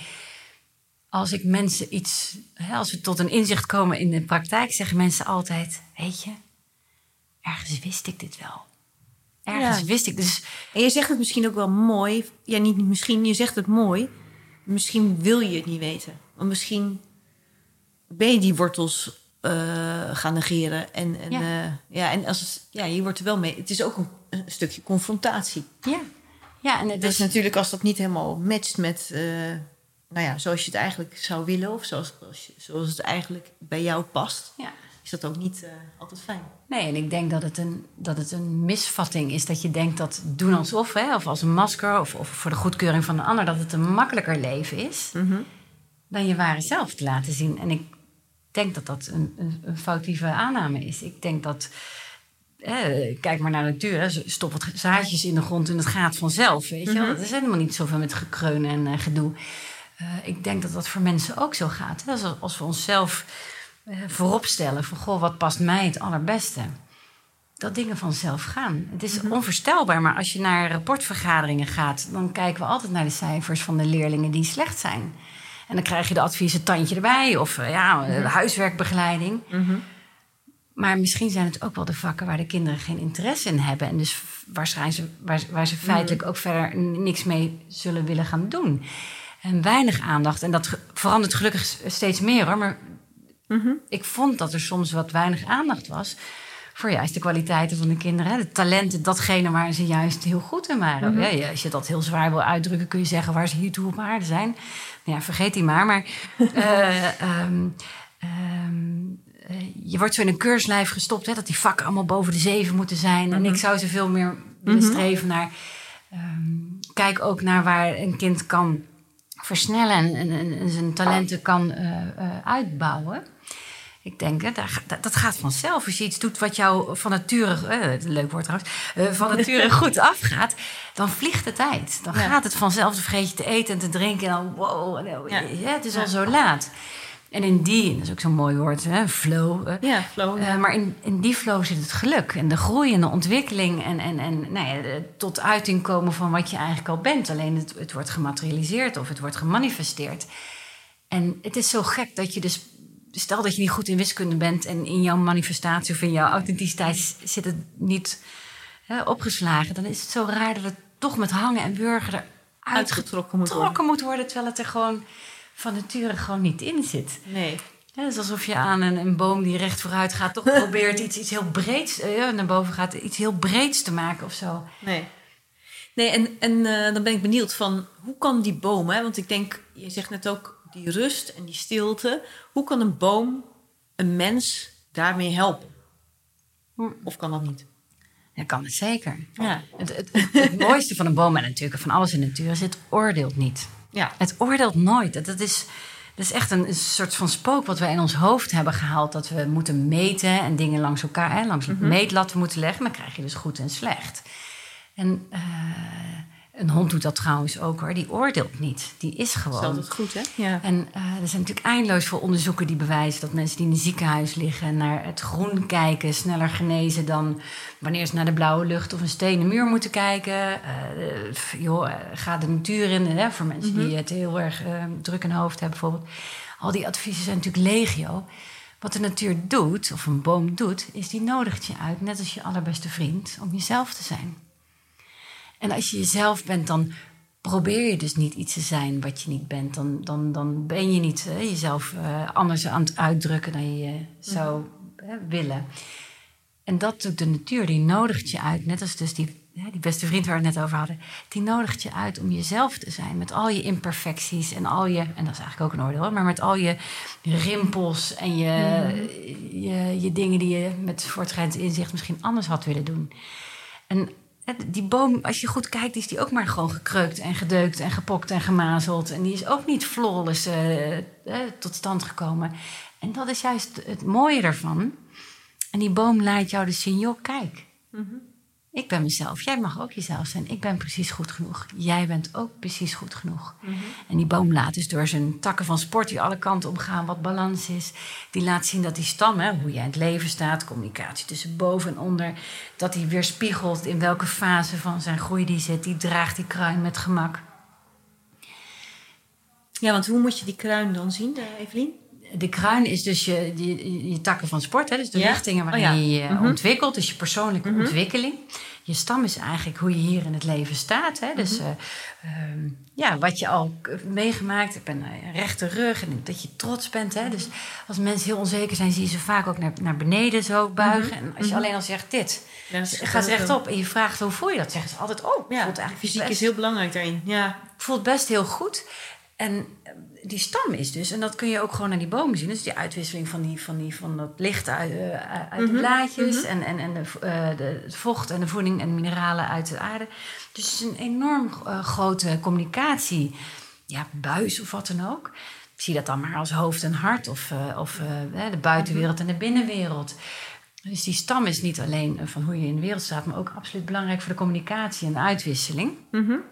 als ik mensen iets, als we tot een inzicht komen in de praktijk, zeggen mensen altijd: Weet je, ergens wist ik dit wel. Ergens ja. wist ik dus. En je zegt het misschien ook wel mooi. Ja, niet misschien, je zegt het mooi. Misschien wil je het niet weten. Want misschien ben je die wortels uh, gaan negeren. En, en, ja. Uh, ja, en als het, ja, je wordt er wel mee. Het is ook een, een stukje confrontatie. Ja. ja en het dus natuurlijk, als dat niet helemaal matcht met. Uh, nou ja, zoals je het eigenlijk zou willen. Of zoals, zoals het eigenlijk bij jou past. Ja. Is dat ook niet altijd fijn. Nee, en ik denk dat het, een, dat het een misvatting is dat je denkt dat doen alsof, hè, of als een masker, of, of voor de goedkeuring van de ander, dat het een makkelijker leven is mm-hmm. dan je ware zelf te laten zien. En ik denk dat dat een, een, een foutieve aanname is. Ik denk dat. Eh, kijk maar naar de natuur. Hè. Stop wat zaadjes in de grond en het gaat vanzelf. Weet je? Mhm. Er is helemaal niet zoveel met gekreunen en uh, gedoe. Uh, ik denk dat dat voor mensen ook zo gaat. Hè. Als, als we onszelf eh, voorop stellen van goh, wat past mij het allerbeste. Dat dingen vanzelf gaan. Het is onvoorstelbaar, maar als je naar rapportvergaderingen gaat, dan kijken we altijd naar de cijfers van de leerlingen die slecht zijn. En dan krijg je de adviezen tandje erbij of eh, ja, eh, huiswerkbegeleiding. Maar misschien zijn het ook wel de vakken waar de kinderen geen interesse in hebben. En dus waarschijnlijk ze, waar, waar ze feitelijk ook verder niks mee zullen willen gaan doen. En weinig aandacht. En dat verandert gelukkig steeds meer hoor. Maar ik vond dat er soms wat weinig aandacht was. Voor juist de kwaliteiten van de kinderen. De talenten, datgene waar ze juist heel goed in waren. Ja, ja, als je dat heel zwaar wil uitdrukken, kun je zeggen waar ze hiertoe op aarde zijn. Nou ja, vergeet die maar. Maar eh, ehm, ehm, eh, je wordt zo in een keurslijf gestopt, hè, dat die vakken allemaal boven de zeven moeten zijn. En ik zou zoveel meer willen streven naar. ehm, kijk ook naar waar een kind kan versnellen en, en, en- en zijn talenten kan eh, uitbouwen. Ik denk, dat, gaat vanzelf. Als je iets doet wat jou van nature, eh, leuk woord trouwens, eh, van nature goed afgaat, dan vliegt de tijd. Dan Ja. gaat het vanzelf. Dan vergeet je te eten en te drinken en dan, wow, Ja. ja, het is al zo laat. En in die, dat is ook zo'n mooi woord, hè, flow. eh, Ja, Flo. eh, maar in, in die flow zit het geluk en de groei en de ontwikkeling en, en, en nou ja, tot uiting komen van wat je eigenlijk al bent. Alleen het, het wordt gematerialiseerd of het wordt gemanifesteerd. En het is zo gek dat je dus, stel dat je niet goed in wiskunde bent en in jouw manifestatie of in jouw authenticiteit zit het niet hè, opgeslagen, dan is het zo raar dat het toch met hangen en burgen eruit Uitgetrokken moet worden. getrokken moet worden, terwijl het er gewoon van nature gewoon niet in zit. Nee. Ja, het is alsof je aan een, een boom die recht vooruit gaat, toch probeert iets, iets heel breeds eh, naar boven gaat, iets heel breeds te maken of zo. Nee. Nee, en, en eh, dan ben ik benieuwd van hoe kan die boom, hè? want ik denk, je zegt net ook die rust en die stilte. Hoe kan een boom een mens daarmee helpen? Of kan dat niet? Ja, kan het zeker. Ja. Het, het, het, het mooiste van een boom en natuurlijk van alles in de natuur is het oordeelt niet. Ja. Het oordeelt nooit. Dat, dat, is, dat is echt een, een soort van spook wat wij in ons hoofd hebben gehaald. Dat we moeten meten en dingen langs elkaar, hè, langs Mhm. een meetlat moeten leggen. Dan krijg je dus goed en slecht. En eh, een hond doet dat trouwens ook hoor. Die oordeelt niet. Die is Dat is gewoon. altijd goed, hè? Ja. En eh, er zijn natuurlijk eindeloos veel onderzoeken die bewijzen dat mensen die in een ziekenhuis liggen naar het groen kijken sneller genezen dan wanneer ze naar de blauwe lucht of een stenen muur moeten kijken. Eh, eh, joh, eh, ga de natuur in. Hè, voor mensen die het heel erg eh, druk in hun hoofd hebben bijvoorbeeld. Al die adviezen zijn natuurlijk legio. Wat de natuur doet, of een boom doet, is die nodigt je uit, net als je allerbeste vriend, om jezelf te zijn. En als je jezelf bent, dan probeer je dus niet iets te zijn wat je niet bent. Dan, dan, dan ben je niet eh, jezelf eh, anders aan het uitdrukken dan je zou eh, willen. En dat doet de natuur, die nodigt je uit. Net als dus die, hè, die beste vriend waar we het net over hadden. Die nodigt je uit om jezelf te zijn. Met al je imperfecties en al je... En dat is eigenlijk ook een oordeel, hoor, maar met al je rimpels en je, je, je dingen die je met voortschrijdend inzicht misschien anders had willen doen. En hè, die boom, als je goed kijkt, is die ook maar gewoon gekreukt en gedeukt en gepokt en gemazeld. En die is ook niet flawless eh, eh, tot stand gekomen. En dat is juist het mooie ervan. En die boom laat jou dus zien, joh, kijk. Ik ben mezelf. Jij mag ook jezelf zijn. Ik ben precies goed genoeg. Jij bent ook precies goed genoeg. En die boom laat dus door zijn takken van sport die alle kanten op gaan, wat balans is. Die laat zien dat die stam, hè, hoe jij in het leven staat, communicatie tussen boven en onder, dat die weerspiegelt in welke fase van zijn groei die zit. Die draagt die kruin met gemak. ja, want hoe moet je die kruin dan zien, eh, Evelien? De kruin is dus je, je, je takken van sport, hè? dus de Ja? richtingen waarin Oh ja. je je Mhm. ontwikkelt, dus je persoonlijke ontwikkeling. Je stam is eigenlijk hoe je hier in het leven staat. Hè? Dus Mhm. eh, ehm, ja, wat je al meegemaakt hebt, en een rechte rug en dat je trots bent. Hè? Dus als mensen heel onzeker zijn, zie je ze vaak ook naar, naar beneden zo buigen. En als je alleen al zegt dit, Ja, dat is- ga ze rechtop en je vraagt hoe voel je dat, zeggen ze altijd, oh, Ja, voelt eigenlijk fysiek best- is heel belangrijk daarin. Ja. voelt best heel goed. En eh, die stam is dus, en dat kun je ook gewoon aan die bomen zien. Dus die uitwisseling van, die, van, die, van dat licht uit, eh, uit de blaadjes en, en, en de, eh, de, het vocht en de voeding en de mineralen uit de aarde. Dus het is een enorm grote communicatie, ja, buis of wat dan ook. Ik zie dat dan maar als hoofd en hart of, of de buitenwereld en de binnenwereld. Dus die stam is niet alleen van hoe je in de wereld staat, maar ook absoluut belangrijk voor de communicatie en de uitwisseling. Mhm. En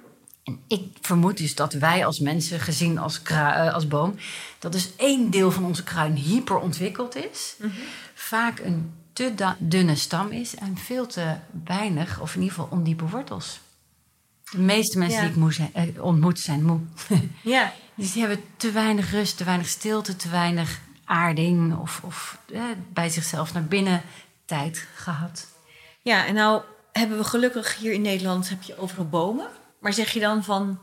ik vermoed dus dat wij als mensen, gezien als, eh, als boom, dat dus één deel van onze kruin hyper ontwikkeld is. Vaak een te dunne stam is en veel te weinig, of in ieder geval ondiepe wortels. De meeste mensen Ja. die ik moe zijn, eh, ontmoet zijn moe. Ja, dus die hebben te weinig rust, te weinig stilte, te weinig aarding of, of eh, bij zichzelf naar binnen tijd gehad. ja, en nou hebben we gelukkig hier in Nederland heb je overal bomen. Maar zeg je dan van,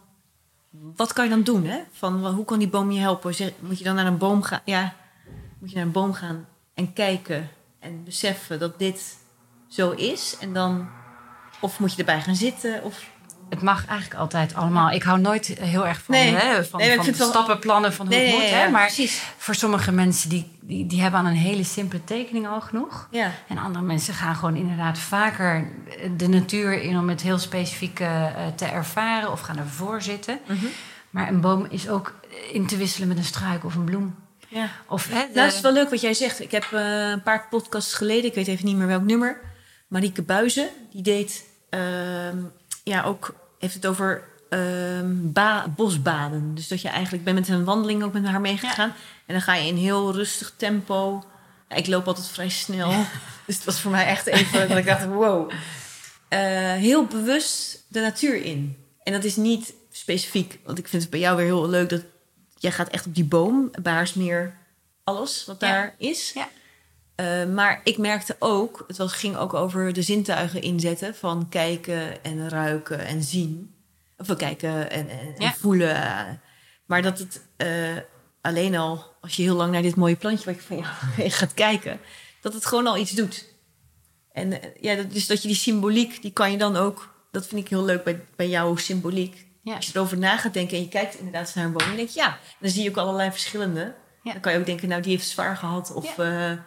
wat kan je dan doen? Hè? Van, hoe kan die boom je helpen? Zeg, moet je dan naar een boom gaan? Ja, moet je naar een boom gaan en kijken en beseffen dat dit zo is? En dan, of moet je erbij gaan zitten? Of, Het mag eigenlijk altijd allemaal. Ik hou nooit heel erg van, Nee. hè, van, Nee, van stappenplannen van hoe Nee, het moet. hè, maar precies. voor sommige mensen die, die, die hebben aan een hele simpele tekening al genoeg. ja, En andere mensen gaan gewoon inderdaad vaker de natuur in om het heel specifiek eh, te ervaren of gaan ervoor zitten. Mhm. Maar een boom is ook in te wisselen met een struik of een bloem. ja. Of, hè, de- Nou, het is wel leuk wat jij zegt. Ik heb eh, een paar podcasts geleden, ik weet even niet meer welk nummer. Marieke Buizen, die deed ehm, ja ook, heeft het over ba- bosbaden. Dus dat je eigenlijk, ik ben met een wandeling ook met haar meegegaan. En dan ga je in heel rustig tempo. Ik loop altijd vrij snel. dus het was voor mij echt even dat ik dacht, wow. Eh, heel bewust de natuur in. En dat is niet specifiek, want ik vind het bij jou weer heel leuk dat jij gaat echt op die boom, Baarsmeer, alles wat Ja. daar is. Ja. Eh, maar ik merkte ook, het was, ging ook over de zintuigen inzetten van kijken en ruiken en zien. Of wel kijken en, en, voelen. Maar dat het eh, alleen al, als je heel lang naar dit mooie plantje wat je van jou gaat kijken, dat het gewoon al iets doet. En eh, ja, dat, dus dat je die symboliek, die kan je dan ook, dat vind ik heel leuk bij, bij jouw symboliek. Ja. Als je erover na gaat denken en je kijkt inderdaad naar een boom, dan denk je ja, dan zie je ook allerlei verschillende. Dan kan je ook denken, nou die heeft zwaar gehad of ja,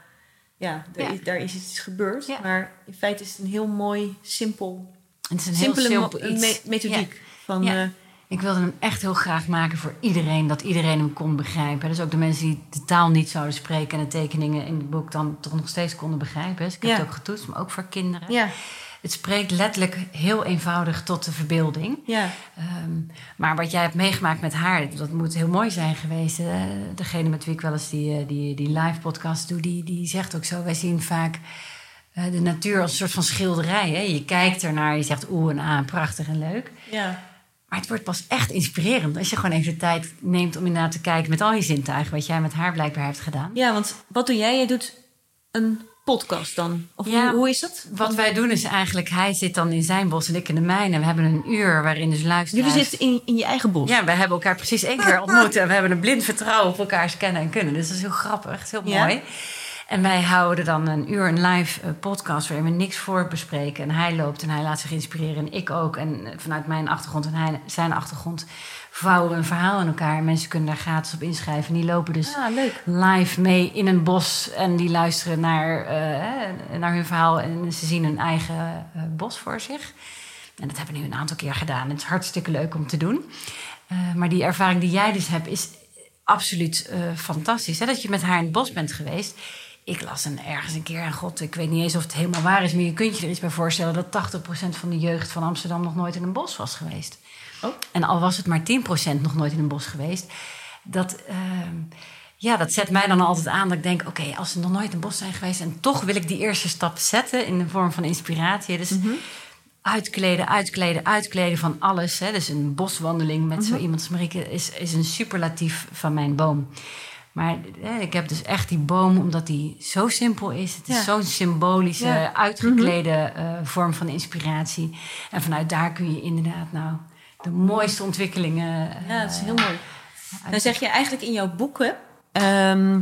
ja, daar. Is, daar is iets gebeurd. Maar in feite is het een heel mooi, simpel, het is een simpele heel simpel iets. me- methodiek. Van, Ja. eh, Ik wilde hem echt heel graag maken voor iedereen, dat iedereen hem kon begrijpen. Dus ook de mensen die de taal niet zouden spreken en de tekeningen in het boek dan toch nog steeds konden begrijpen. Dus ik heb Ja. het ook getoetst, maar ook voor kinderen. ja, Het spreekt letterlijk heel eenvoudig tot de verbeelding. ja, Ehm, maar wat jij hebt meegemaakt met haar, dat moet heel mooi zijn geweest. Degene met wie ik wel eens die, eh, die, die live podcast doe, die, die zegt ook zo: wij zien vaak eh, de natuur als een soort van schilderij. Hè? Je kijkt ernaar, je zegt oeh en ah, prachtig en leuk. ja. Maar het wordt pas echt inspirerend als je gewoon even de tijd neemt om inderdaad te kijken met al je zintuigen, wat jij met haar blijkbaar hebt gedaan. Ja, want wat doe jij? Jij doet een podcast dan? Of Ja. hoe, hoe is dat? Wat wij doen is eigenlijk, hij zit dan in zijn bos en ik in de mijne. We hebben een uur waarin dus luisteraars... Jullie zitten in, in je eigen bos. Ja, we hebben elkaar precies één keer ontmoet en we hebben een blind vertrouwen op elkaars kennen en kunnen. Dus dat is heel grappig, is heel Ja. En wij houden dan een uur een live eh, podcast waarin we niks voor bespreken. En hij loopt en hij laat zich inspireren en ik ook. En eh, vanuit mijn achtergrond en hij, zijn achtergrond vouwen we een verhaal in elkaar. En mensen kunnen daar gratis op inschrijven. En die lopen dus Ah, live mee in een bos. En die luisteren naar, eh, naar hun verhaal. En ze zien hun eigen bos voor zich. En dat hebben we nu een aantal keer gedaan. Het is hartstikke leuk om te doen. Maar die ervaring die jij dus hebt, is absoluut fantastisch. Hè? Dat je met haar in het bos bent geweest. Ik las een, ergens een keer, en god, ik weet niet eens of het helemaal waar is... maar je kunt je er iets bij voorstellen... dat 80% van de jeugd van Amsterdam nog nooit in een bos was geweest. Oh. En al was het maar 10% nog nooit in een bos geweest... dat, ehm, ja, dat zet mij dan altijd aan dat ik denk... oké, als ze nog nooit in een bos zijn geweest... en toch wil ik die eerste stap zetten in de vorm van inspiratie. Dus uitkleden, uitkleden, uitkleden van alles. Hè. Dus een boswandeling met zo iemand als Marieke is, is een superlatief van mijn boom. Maar eh, ik heb dus echt die boom, omdat die zo simpel is. Het is Ja. zo'n symbolische, Ja. uitgeklede eh, vorm van inspiratie. En vanuit daar kun je inderdaad nou de mooiste ontwikkelingen... eh, Ja, dat is heel mooi. Dan zeg je eigenlijk in jouw boeken... ehm,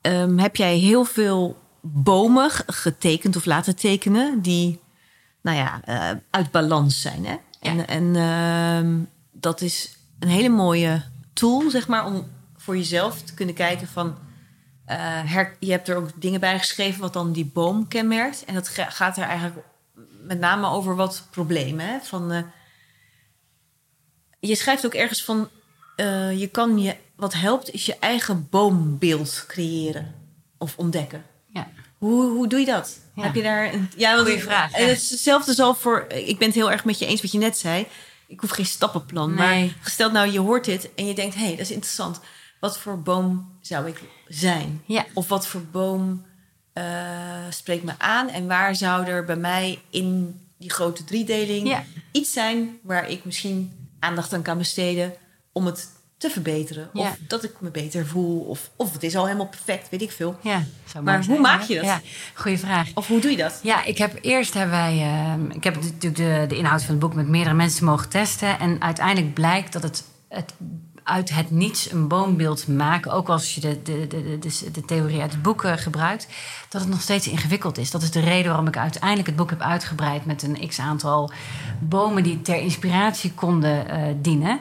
ehm, heb jij heel veel bomen getekend of laten tekenen... die nou ja, eh, uit balans zijn. Hè? En, en ehm, dat is een hele mooie tool, zeg maar... om voor jezelf te kunnen kijken van... her- je hebt er ook dingen bij geschreven wat dan die boom kenmerkt. En dat ga- gaat er eigenlijk met name over wat problemen. Hè? Van, eh, je schrijft ook ergens van... eh, je kan je, wat helpt is je eigen boombeeld creëren of ontdekken. ja. Hoe, hoe doe je dat? Ja. Heb je daar een, ja, want Goeie vraag, En ja. het is hetzelfde zal voor. Ik ben het heel erg met je eens wat je net zei. Ik ik hoef geen stappenplan. Nee. Maar gesteld nou, je hoort dit en je denkt, hé, hey, dat is interessant. Wat voor boom zou ik zijn? Ja. Of wat voor boom eh, spreekt me aan? En waar zou er bij mij in die grote driedeling Ja. iets zijn waar ik misschien aandacht aan kan besteden om het te verbeteren? Ja. Of dat ik me beter voel? Of, of het is al helemaal perfect, weet ik veel. Ja, Maar hoe zijn, maak hè? je dat? Ja, goeie vraag. Of hoe doe je dat? Ja, ik heb eerst hebben wij. ehm, ik heb natuurlijk de, de inhoud van het boek met meerdere mensen mogen testen. En uiteindelijk blijkt dat het, het uit het niets een boombeeld maken, ook als je de, de, de, de, de theorie uit het boek eh, gebruikt, dat het nog steeds ingewikkeld is. Dat is de reden waarom ik uiteindelijk het boek heb uitgebreid met een x aantal bomen die ter inspiratie konden eh, dienen.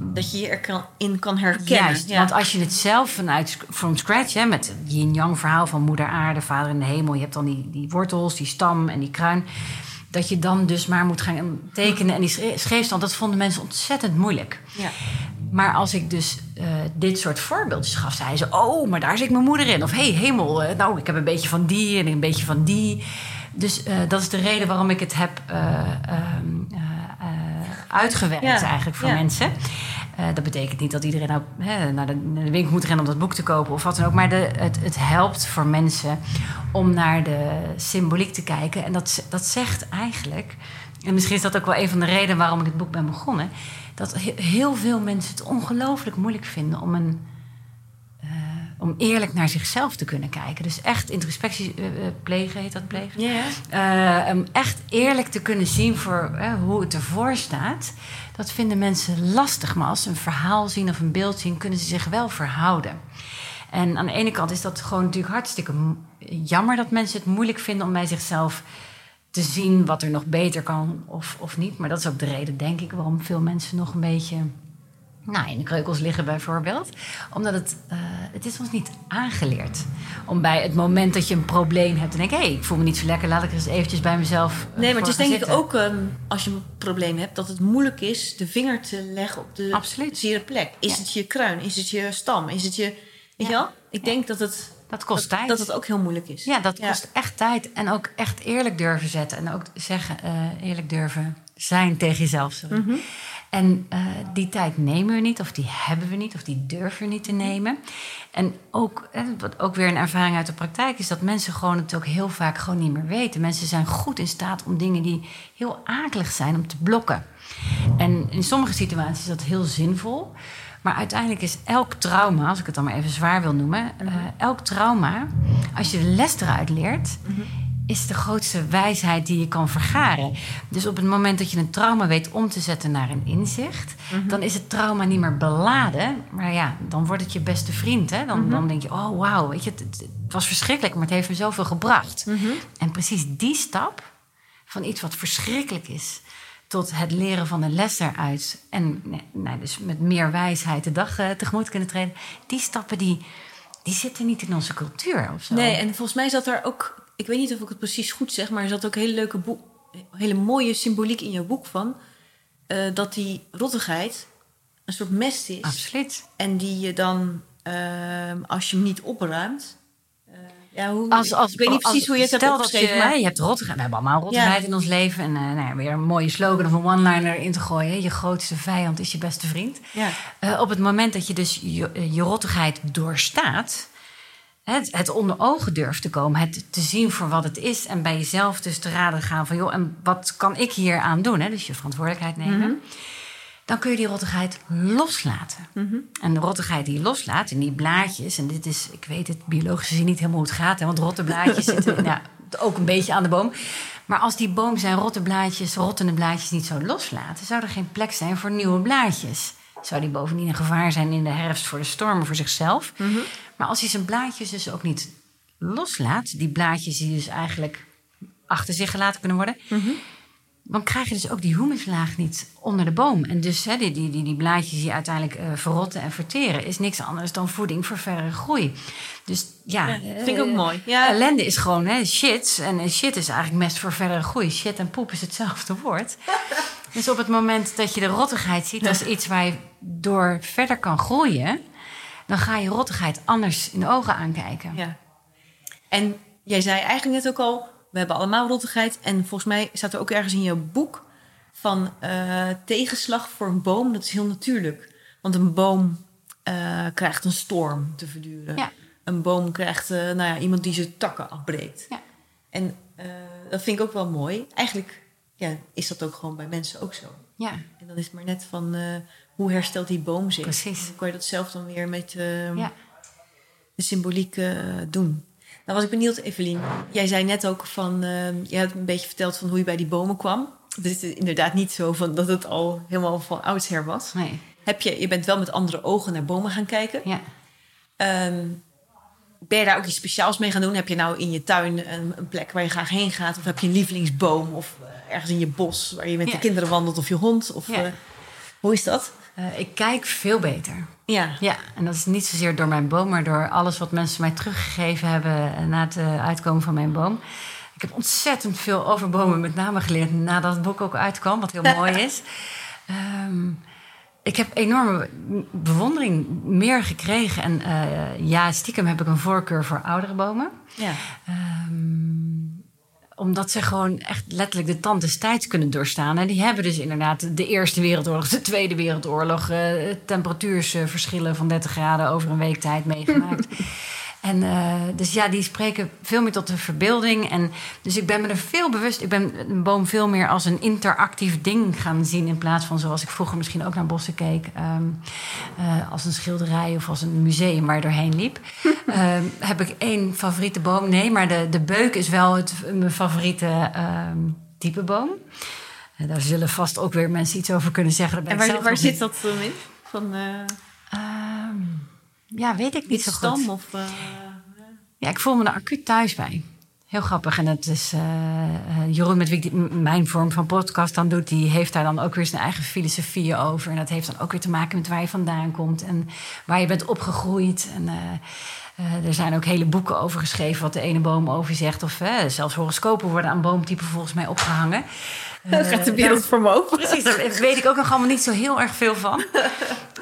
Dat je je er kan, in kan herkennen. Juist, Ja. want als je het zelf vanuit from scratch, hè, met het yin-yang verhaal van moeder aarde, vader in de hemel, je hebt dan die, die wortels, die stam en die kruin, dat je dan dus maar moet gaan tekenen en die schreefstand, dat vonden mensen ontzettend moeilijk. Ja. Maar als ik dus eh, dit soort voorbeeldjes gaf, zeiden ze: Oh, maar daar zit mijn moeder in. Of hey, hemel, eh, nou, ik heb een beetje van die en een beetje van die. Dus eh, dat is de reden waarom ik het heb eh, ehm, eh, eh, uitgewerkt, Ja, eigenlijk voor ja. mensen. Eh, dat betekent niet dat iedereen nou, naar, de, winkel moet rennen om dat boek te kopen of wat dan ook. Maar de, het, het helpt voor mensen om naar de symboliek te kijken. En dat, dat zegt eigenlijk, en misschien is dat ook wel een van de redenen waarom ik het boek ben begonnen, dat he- heel veel mensen het ongelooflijk moeilijk vinden om een. Om eerlijk naar zichzelf te kunnen kijken. Dus echt introspectie eh, eh, plegen, heet dat plegen? Ja. Eh, om echt eerlijk te kunnen zien voor hoe het ervoor staat. Dat vinden mensen lastig. Maar als ze een verhaal zien of een beeld zien, kunnen ze zich wel verhouden. En aan de ene kant is dat gewoon natuurlijk hartstikke jammer dat mensen het moeilijk vinden om bij zichzelf te zien wat er nog beter kan of, of niet. Maar dat is ook de reden, denk ik, waarom veel mensen nog een beetje nou, in de kreukels liggen bijvoorbeeld. Omdat het, eh, het is ons niet aangeleerd. Om bij het moment dat je een probleem hebt... te denken, hé, hey, ik voel me niet zo lekker... laat ik eens eventjes bij mezelf eh, Nee, maar het is denk ik ook ehm, als je een probleem hebt, dat het moeilijk is de vinger te leggen op de Absoluut. zere plek. Is Ja. het je kruin? Is het je stam? Is het je. Weet je wel? Ik denk dat het, Dat kost dat, tijd. dat het ook heel moeilijk is. Ja, dat Ja. kost echt tijd. En ook echt eerlijk durven zetten. En ook zeggen, eh, eerlijk durven zijn tegen jezelf. Sorry. Mhm. En eh, die tijd nemen we niet, of die hebben we niet, of die durven we niet te nemen. En ook, wat ook weer een ervaring uit de praktijk is, dat mensen gewoon het ook heel vaak gewoon niet meer weten. Mensen zijn goed in staat om dingen die heel akelig zijn, om te blokken. En in sommige situaties is dat heel zinvol. Maar uiteindelijk is elk trauma, als ik het dan maar even zwaar wil noemen, eh, elk trauma, als je de les eruit leert, is de grootste wijsheid die je kan vergaren. Dus op het moment dat je een trauma weet om te zetten naar een inzicht, dan is het trauma niet meer beladen. Maar ja, dan wordt het je beste vriend. Hè? Dan, dan denk je, oh wauw, weet je, het, het was verschrikkelijk, maar het heeft me zoveel gebracht. En precies die stap van iets wat verschrikkelijk is tot het leren van een les eruit en nee, nou, dus met meer wijsheid de dag eh, tegemoet kunnen treden, die stappen die, die zitten niet in onze cultuur of zo. Nee, en volgens mij zat er ook. Ik weet niet of ik het precies goed zeg, maar er zat ook hele leuke boek, hele mooie symboliek in jouw boek van. eh, dat die rottigheid een soort mest is. Absoluut. En die je dan, ehm, als je hem niet opruimt. eh, ja, hoe, Als, als, ik weet niet als- precies hoe je het hebt dat opgeschreven. je, maar- je hebt rottigheid. We hebben allemaal rottigheid Ja. in ons leven. En eh, nou ja, weer een mooie slogan of een one-liner in te gooien. Je grootste vijand is je beste vriend. Ja. Op het moment dat je dus je, je rottigheid doorstaat... Het, het onder ogen durft te komen, het te zien voor wat het is... en bij jezelf dus te raden gaan van... joh, en wat kan ik hier aan doen? Hè? Dus je verantwoordelijkheid nemen. Mhm. Dan kun je die rottigheid loslaten. Mhm. En de rottigheid die je loslaat in die blaadjes... en dit is, ik weet het biologisch gezien niet helemaal hoe het gaat... Hè, want rotte blaadjes zitten nou, ook een beetje aan de boom... Maar als die boom zijn rotte blaadjes, rottende blaadjes niet zou loslaten, zou er geen plek zijn voor nieuwe blaadjes. Zou die bovendien een gevaar zijn in de herfst voor de stormen voor zichzelf. Maar als hij zijn blaadjes dus ook niet loslaat, die blaadjes die dus eigenlijk achter zich gelaten kunnen worden, dan krijg je dus ook die humuslaag niet onder de boom. En dus hè, die, die, die, die blaadjes die uiteindelijk eh, verrotten en verteren, is niks anders dan voeding voor verdere groei. Dus ja, Ja, vind ik eh, ook mooi. Ja. ellende is gewoon hè, shit. En eh, shit is eigenlijk mest voor verdere groei. Shit en poep is hetzelfde woord. dus op het moment dat je de rottigheid ziet als iets waar je door verder kan groeien, dan ga je rottigheid anders in de ogen aankijken. Ja. En jij zei eigenlijk net ook al, we hebben allemaal rottigheid. En volgens mij staat er ook ergens in jouw boek van eh, tegenslag voor een boom, dat is heel natuurlijk. Want een boom eh, krijgt een storm te verduren. Ja. Een boom krijgt eh, nou ja, iemand die zijn takken afbreekt. Ja. En dat vind ik ook wel mooi. Eigenlijk ja, is dat ook gewoon bij mensen ook zo. Ja, En dan is het maar net van hoe herstelt die boom zich? Precies. Hoe kan je dat zelf dan weer met eh, ja. de symboliek eh, doen? Nou was ik benieuwd, Evelien. Jij zei net ook van, eh, je hebt een beetje verteld van hoe je bij die bomen kwam. Het is inderdaad niet zo van dat het al helemaal van oudsher was. Nee. Heb je, je bent wel met andere ogen naar bomen gaan kijken. Ja. Ehm, ben je daar ook iets speciaals mee gaan doen? Heb je nou in je tuin een, een plek waar je graag heen gaat? Of heb je een lievelingsboom? Of ergens in je bos waar je met Ja. de kinderen wandelt of je hond? Of, Ja. eh, hoe is dat? Eh, ik kijk veel beter. Ja. Ja, en dat is niet zozeer door mijn boom, maar door alles wat mensen mij teruggegeven hebben eh, na het eh, uitkomen van mijn boom. Ik heb ontzettend veel over bomen met name geleerd nadat het boek ook uitkwam, wat heel mooi is. Ehm, ik heb enorme bewondering meer gekregen. En ja, stiekem heb ik een voorkeur voor oudere bomen. ja. Ehm, omdat ze gewoon echt letterlijk de tand des tijds kunnen doorstaan. En die hebben dus inderdaad de Eerste Wereldoorlog, de Tweede Wereldoorlog, eh temperatuursverschillen van 30 graden over een week tijd meegemaakt. En eh, dus ja, die spreken veel meer tot de verbeelding. En dus ik ben me er veel bewust. Ik ben een boom veel meer als een interactief ding gaan zien. In plaats van zoals ik vroeger misschien ook naar bossen keek. ehm, eh, als een schilderij of als een museum waar je doorheen liep. Ehm, heb ik één favoriete boom? Nee, maar de, de beuk is wel het, mijn favoriete ehm, type boom. Eh, daar zullen vast ook weer mensen iets over kunnen zeggen. En waar, waar zit dat dan in? Van uh, Ehm, ja, weet ik niet zo goed. stam of... eh, Ja, ik voel me er acuut thuis bij. Heel grappig. En het is eh, eh, Jeroen, met wie ik die- mijn vorm van podcast dan doet, die heeft daar dan ook weer zijn eigen filosofieën over. En dat heeft dan ook weer te maken met waar je vandaan komt en waar je bent opgegroeid. En eh, er zijn ook hele boeken over geschreven wat de ene boom over zegt. Of eh, zelfs horoscopen worden aan boomtypen volgens mij opgehangen. Dan gaat de wereld voor me open. Precies, daar weet ik ook nog allemaal niet zo heel erg veel van.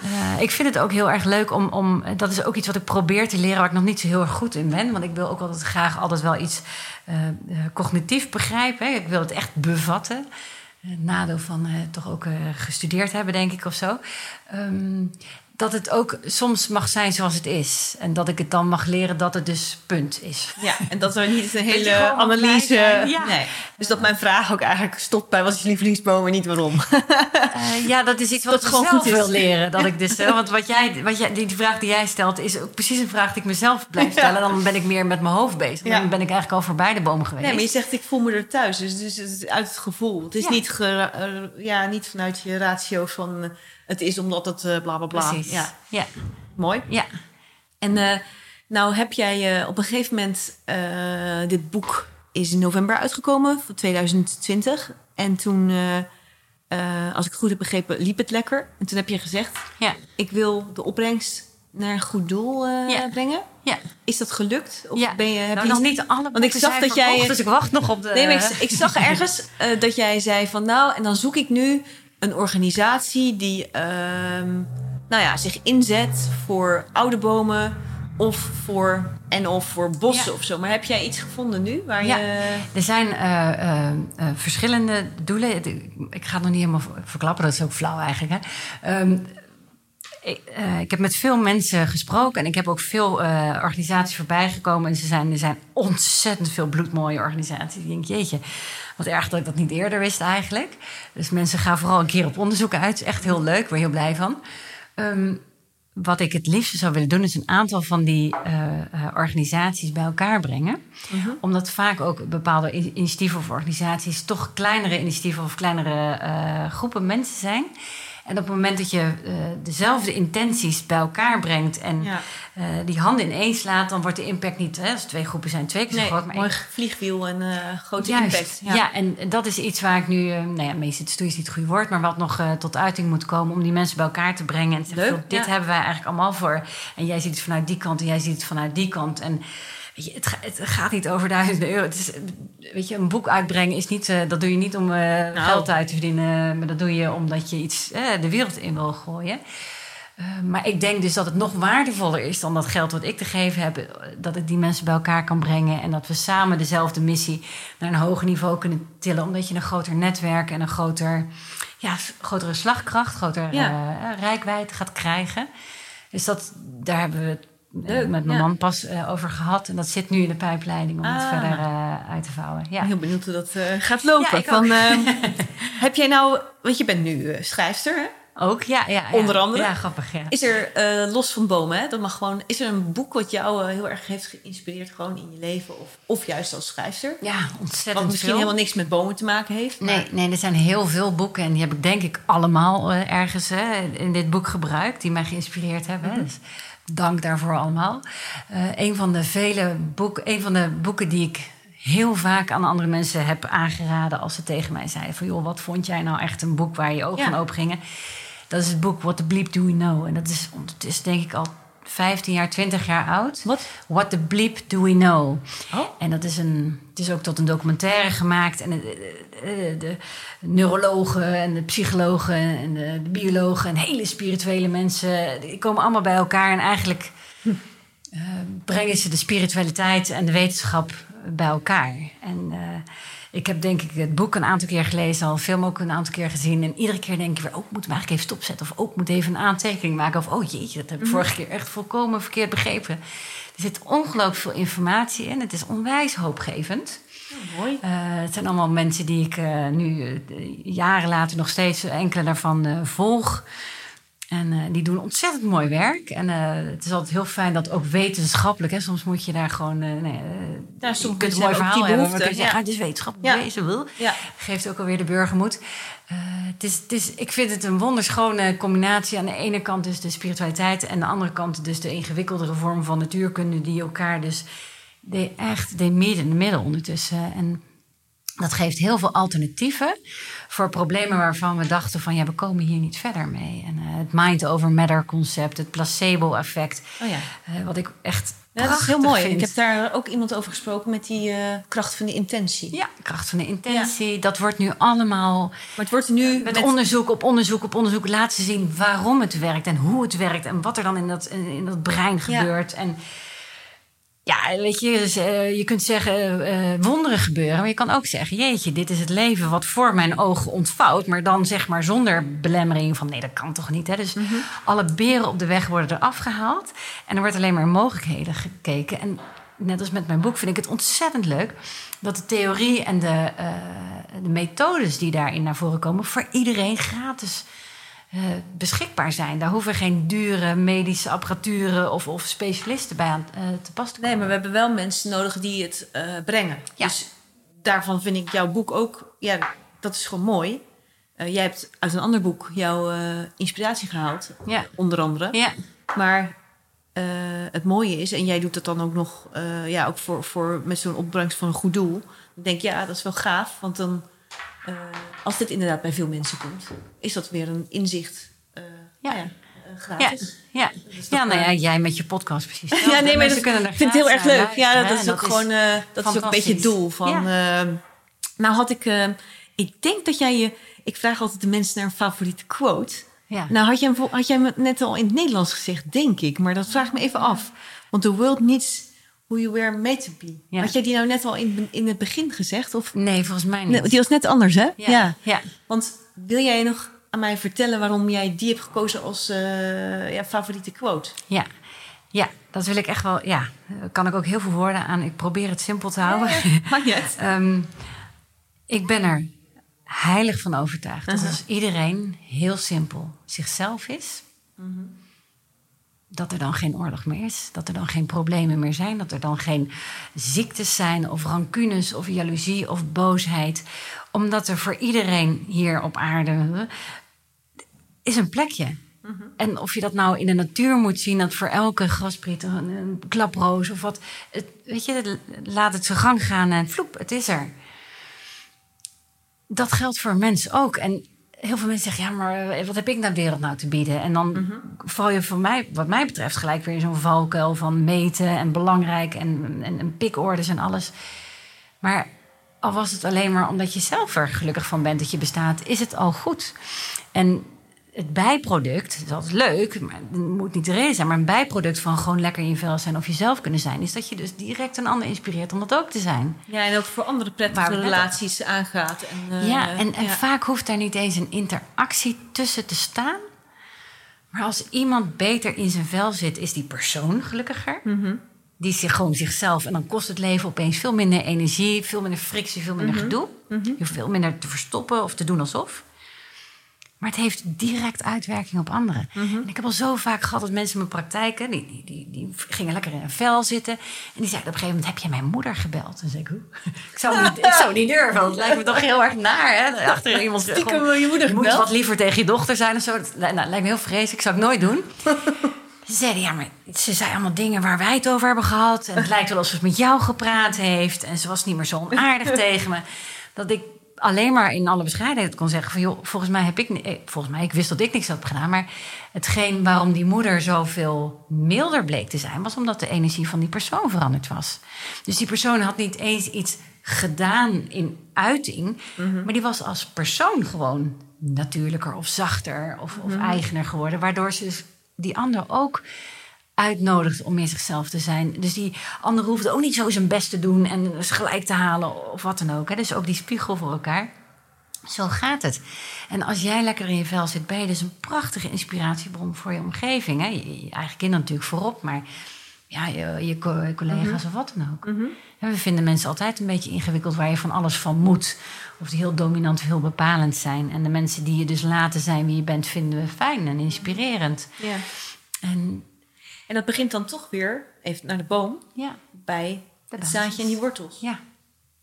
Eh, ik vind het ook heel erg leuk om, om... Dat is ook iets wat ik probeer te leren... waar ik nog niet zo heel erg goed in ben. Want ik wil ook altijd graag altijd wel iets eh, eh, cognitief begrijpen. Hè. Ik wil het echt bevatten. Het nadeel van eh, toch ook eh, gestudeerd hebben, denk ik, of zo. Ehm, dat het ook soms mag zijn zoals het is. En dat ik het dan mag leren dat het dus punt is. Ja, en dat er niet een hele analyse... Ja. Nee. Dus dat mijn vraag ook eigenlijk stopt bij... wat is je lievelingsboom en niet waarom. Eh, ja, dat is iets wat Dat ik gewoon goed wil leren. Dat ik dus, hè, want wat jij, wat jij, die, vraag die jij stelt, is ook precies een vraag die ik mezelf blijf stellen. Dan ben ik meer met mijn hoofd bezig. Dan ben ik eigenlijk al voorbij de boom geweest. Nee, maar je zegt ik voel me er thuis. Dus, dus het is uit het gevoel. Het is niet, eh, ja, niet vanuit je ratio van... het is omdat het eh, bla bla bla. Precies. Ja, Ja. mooi. ja. En eh, nou heb jij eh, op een gegeven moment... dit boek is in november uitgekomen van 2020. En toen, als ik het goed heb begrepen, liep het lekker. En toen heb je gezegd... Ja. ik wil de opbrengst naar een goed doel Ja. brengen. ja. Is dat gelukt? Of ja. ben je, heb nou, je nog niet alle Want ik zag dat jij- verkocht, Dus ik wacht nog op de... Nee, maar ik, ik zag ergens dat jij zei van nou, en dan zoek ik nu een organisatie die ehm, nou ja, zich inzet voor oude bomen of voor en of voor bossen Ja. of zo. Maar heb jij iets gevonden nu waar Ja. je Er zijn eh, eh, eh, verschillende doelen. Ik ga het nog niet helemaal verklappen, dat is ook flauw eigenlijk. Hè? Ehm, ik, eh, ik heb met veel mensen gesproken en ik heb ook veel eh, organisaties voorbij gekomen. En ze zijn, er zijn ontzettend veel bloedmooie organisaties. Ik denk, jeetje, wat erg dat ik dat niet eerder wist eigenlijk. Dus mensen gaan vooral een keer op onderzoek uit. Het is echt heel leuk, ik ben heel blij van. Ehm, wat ik het liefste zou willen doen, is een aantal van die eh, organisaties bij elkaar brengen. Omdat vaak ook bepaalde in- initiatieven of organisaties toch kleinere initiatieven of kleinere groepen mensen zijn. En op het moment dat je eh, dezelfde intenties bij elkaar brengt en Ja. eh, die handen ineens slaat, dan wordt de impact niet, hè, als twee groepen zijn, twee keer zo nee, groot. Maar mooi vliegwiel en eh, grote Juist, impact. Ja. en dat is iets waar ik nu, nou ja, meestal is niet het goede woord, maar wat nog tot uiting moet komen om die mensen bij elkaar te brengen. En te zeggen, Leuk, "Joh, dit ja. hebben wij eigenlijk allemaal voor. En jij ziet het vanuit die kant en jij ziet het vanuit die kant. En het, ga- het gaat niet over duizenden euro. Het is, weet je, een boek uitbrengen is niet, eh, dat doe je niet om eh, geld uit te verdienen, maar dat doe je omdat je iets eh, de wereld in wil gooien. Maar ik denk dus dat het nog waardevoller is dan dat geld wat ik te geven heb. Dat ik die mensen bij elkaar kan brengen. En dat we samen dezelfde missie naar een hoger niveau kunnen tillen. Omdat je een groter netwerk en een groter, ja, grotere slagkracht, grotere Ja. rijkwijde gaat krijgen. Dus dat, daar hebben we het Leuk, met mijn ja. man pas eh, over gehad. En dat zit nu in de pijpleiding om het Ah. verder eh, uit te vouwen. Ik Ja. ben heel benieuwd hoe dat eh, gaat lopen. Ja, Van, heb jij nou, want je bent nu schrijfster, hè? Ook, ja, ja, ja. Onder andere? Ja, grappig, ja. Is er, los van bomen, hè, dat mag gewoon, is er een boek wat jou heel erg heeft geïnspireerd gewoon in je leven? Of, of juist als schrijfster? Ja, ontzettend Wat misschien veel. helemaal niks met bomen te maken heeft. maar- Nee, nee, er zijn heel veel boeken en die heb ik denk ik allemaal ergens hè, in dit boek gebruikt, die mij geïnspireerd hebben. Mhm. Dus dank daarvoor allemaal. Eh, een, van de vele boek, een van de boeken die ik heel vaak aan andere mensen heb aangeraden als ze tegen mij zeiden van joh, wat vond jij nou echt een boek waar je ogen Ja. van open gingen? Dat is het boek What the Bleep Do We Know. En dat is ondertussen denk ik al 15 jaar, 20 jaar oud. Wat? What the Bleep Do We Know. Oh. En dat is een, het is ook tot een documentaire gemaakt. En de, de, de neurologen en de psychologen en de, de biologen en hele spirituele mensen, die komen allemaal bij elkaar. En eigenlijk eh, brengen ze de spiritualiteit en de wetenschap bij elkaar. En eh, ik heb denk ik het boek een aantal keer gelezen, al film ook een aantal keer gezien. En iedere keer denk ik weer, oh, ik moet hem eigenlijk even stopzetten. Of oh, ik moet even een aantekening maken. Of oh jeetje, dat heb ik vorige keer echt volkomen verkeerd begrepen. Er zit ongelooflijk veel informatie in. Het is onwijs hoopgevend. Mooi. Eh, het zijn allemaal mensen die ik eh, nu eh, jaren later nog steeds enkele daarvan volg. En eh, die doen ontzettend mooi werk. En eh, het is altijd heel fijn dat ook wetenschappelijk. Hè, soms moet je daar gewoon. eh, nee, Ja, soms je kunt een mooi verhaal die hebben. Maar behoefte, kun je zeggen, ah, het is wetenschappelijk Ja. bewezen. Wil. Ja. Geeft ook alweer de burger moed. Eh, het is, het is, ik vind het een wonderschone combinatie. Aan de ene kant dus de spiritualiteit. En aan de andere kant dus de ingewikkeldere vorm van natuurkunde. Die elkaar dus de, echt de midden in de middel ondertussen. En dat geeft heel veel alternatieven voor problemen waarvan we dachten van ja, we komen hier niet verder mee. En eh, het mind over matter concept, het placebo effect, Oh ja. eh, wat ik echt Ja, dat is heel mooi. vind. Ik heb daar ook iemand over gesproken met die eh, kracht van de intentie. Ja, kracht van de intentie. Dat wordt nu allemaal Maar het wordt nu met, met, onderzoek op onderzoek op onderzoek laten zien waarom het werkt en hoe het werkt en wat er dan in dat, in, dat brein Ja. gebeurt. En ja, weet je, dus, eh, je kunt zeggen eh, wonderen gebeuren, maar je kan ook zeggen: jeetje, dit is het leven wat voor mijn ogen ontvouwt, maar dan zeg maar zonder belemmering van nee, dat kan toch niet. Hè? Dus Mhm. alle beren op de weg worden eraf gehaald en er wordt alleen maar mogelijkheden gekeken. En net als met mijn boek vind ik het ontzettend leuk dat de theorie en de, eh, de methodes die daarin naar voren komen voor iedereen gratis eh, beschikbaar zijn. Daar hoeven geen dure medische apparaturen of, of specialisten bij aan eh, te pas te komen. Nee, maar we hebben wel mensen nodig die het eh, brengen. Ja. Dus daarvan vind ik jouw boek ook... Ja, dat is gewoon mooi. Jij hebt uit een ander boek jouw inspiratie gehaald. Ja. Onder andere. Ja, Maar het mooie is... En jij doet dat dan ook nog... ja, ook voor, voor, met zo'n opbrengst van een goed doel. Ik denk, ja, dat is wel gaaf. Want dan... eh, als dit inderdaad bij veel mensen komt... Is dat weer een inzicht... eh, Ja. nou ja, eh, ja, gratis. ja. ja nou ja, jij met je podcast precies. Ja, nee, maar dat, kunnen ik vind het heel erg leuk. Ja, dat is ook gewoon, dat is ook een beetje het doel van. Nou had ik, ik denk dat jij je, ik vraag altijd de mensen naar een favoriete quote. Ja. Nou had jij, had jij hem net al in het Nederlands gezegd, denk ik, maar dat vraag ik me even af. Want the world needs who you were made to be. Ja. Had jij die nou net al in, in het begin gezegd? Of, Nee, volgens mij niet. die was net anders, hè? ja. ja. Want wil jij nog aan mij vertellen waarom jij die hebt gekozen als eh, ja, favoriete quote? Ja. Ja, dat wil ik echt wel. Ja, daar kan ik ook heel veel woorden aan. Ik probeer het simpel te houden. Maakt niet uit. Ehm, ik ben er heilig van overtuigd dat als iedereen heel simpel zichzelf is, dat er dan geen oorlog meer is, dat er dan geen problemen meer zijn, dat er dan geen ziektes zijn of rancunes of jaloezie of boosheid, omdat er voor iedereen hier op aarde is een plekje. En of je dat nou in de natuur moet zien, dat voor elke graspriet een, een klaproos of wat. Het, weet je, laat het zijn gang gaan en vloep, het is er. Dat geldt voor mensen ook. En heel veel mensen zeggen, ja, maar eh, wat heb ik naar de wereld nou te bieden? En dan val je voor mij, wat mij betreft, gelijk weer in zo'n valkuil van meten en belangrijk en, en, en pikorders en alles. Maar al was het alleen maar omdat je zelf er gelukkig van bent dat je bestaat, is het al goed. En het bijproduct, dat is leuk, maar het moet niet de reden zijn, maar een bijproduct van gewoon lekker in je vel zijn of jezelf kunnen zijn, is dat je dus direct een ander inspireert om dat ook te zijn. Ja, en ook voor andere prettige relaties aangaat. En, eh, ja, en, en ja. vaak hoeft daar niet eens een interactie tussen te staan. Maar als iemand beter in zijn vel zit, is die persoon gelukkiger. Mhm. Die is zich gewoon zichzelf. En dan kost het leven opeens veel minder energie, veel minder frictie, veel minder Mhm. gedoe. Je hoeft veel minder te verstoppen of te doen alsof. Maar het heeft direct uitwerking op anderen. Mhm. En ik heb al zo vaak gehad dat mensen in mijn praktijken... Die, die, die, die gingen lekker in een vel zitten. En die zeiden op een gegeven moment... heb je mijn moeder gebeld? En zei ik, hoe? Ik zou niet, ik zou niet durven, want het lijkt me toch heel erg naar. Hè? Achter iemand Stiekem gewoon- je moeder je moet wat liever tegen je dochter zijn of zo. Dat nou, lijkt me heel vreselijk, zou ik nooit doen. Ze zeiden, ja, maar ze zei allemaal dingen waar wij het over hebben gehad. En het lijkt wel alsof ze met jou gepraat heeft. En ze was niet meer zo onaardig tegen me. Dat ik alleen maar in alle bescheidenheid kon zeggen van... joh, volgens mij heb ik... eh, Volgens mij, ik wist dat ik niks had gedaan. Maar hetgeen waarom die moeder zoveel milder bleek te zijn... was omdat de energie van die persoon veranderd was. Dus die persoon had niet eens iets gedaan in uiting... maar die was als persoon gewoon natuurlijker of zachter of, of eigener geworden... waardoor ze dus die ander ook uitnodigt om meer zichzelf te zijn. Dus die ander hoefde ook niet zo zijn best te doen en dus gelijk te halen of wat dan ook. Hè. Dus ook die spiegel voor elkaar. Zo gaat het. En als jij lekker in je vel zit, ben je dus een prachtige inspiratiebron voor je omgeving. Hè. Je, je eigen kinderen natuurlijk voorop, maar ja, je, je co- collega's of wat dan ook. En we vinden mensen altijd een beetje ingewikkeld waar je van alles van moet. Of die heel dominant of heel bepalend zijn. En de mensen die je dus laten zijn wie je bent, vinden we fijn en inspirerend. Ja. En En dat begint dan toch weer, even naar de boom, ja, bij De het zaadje en die wortels. ja.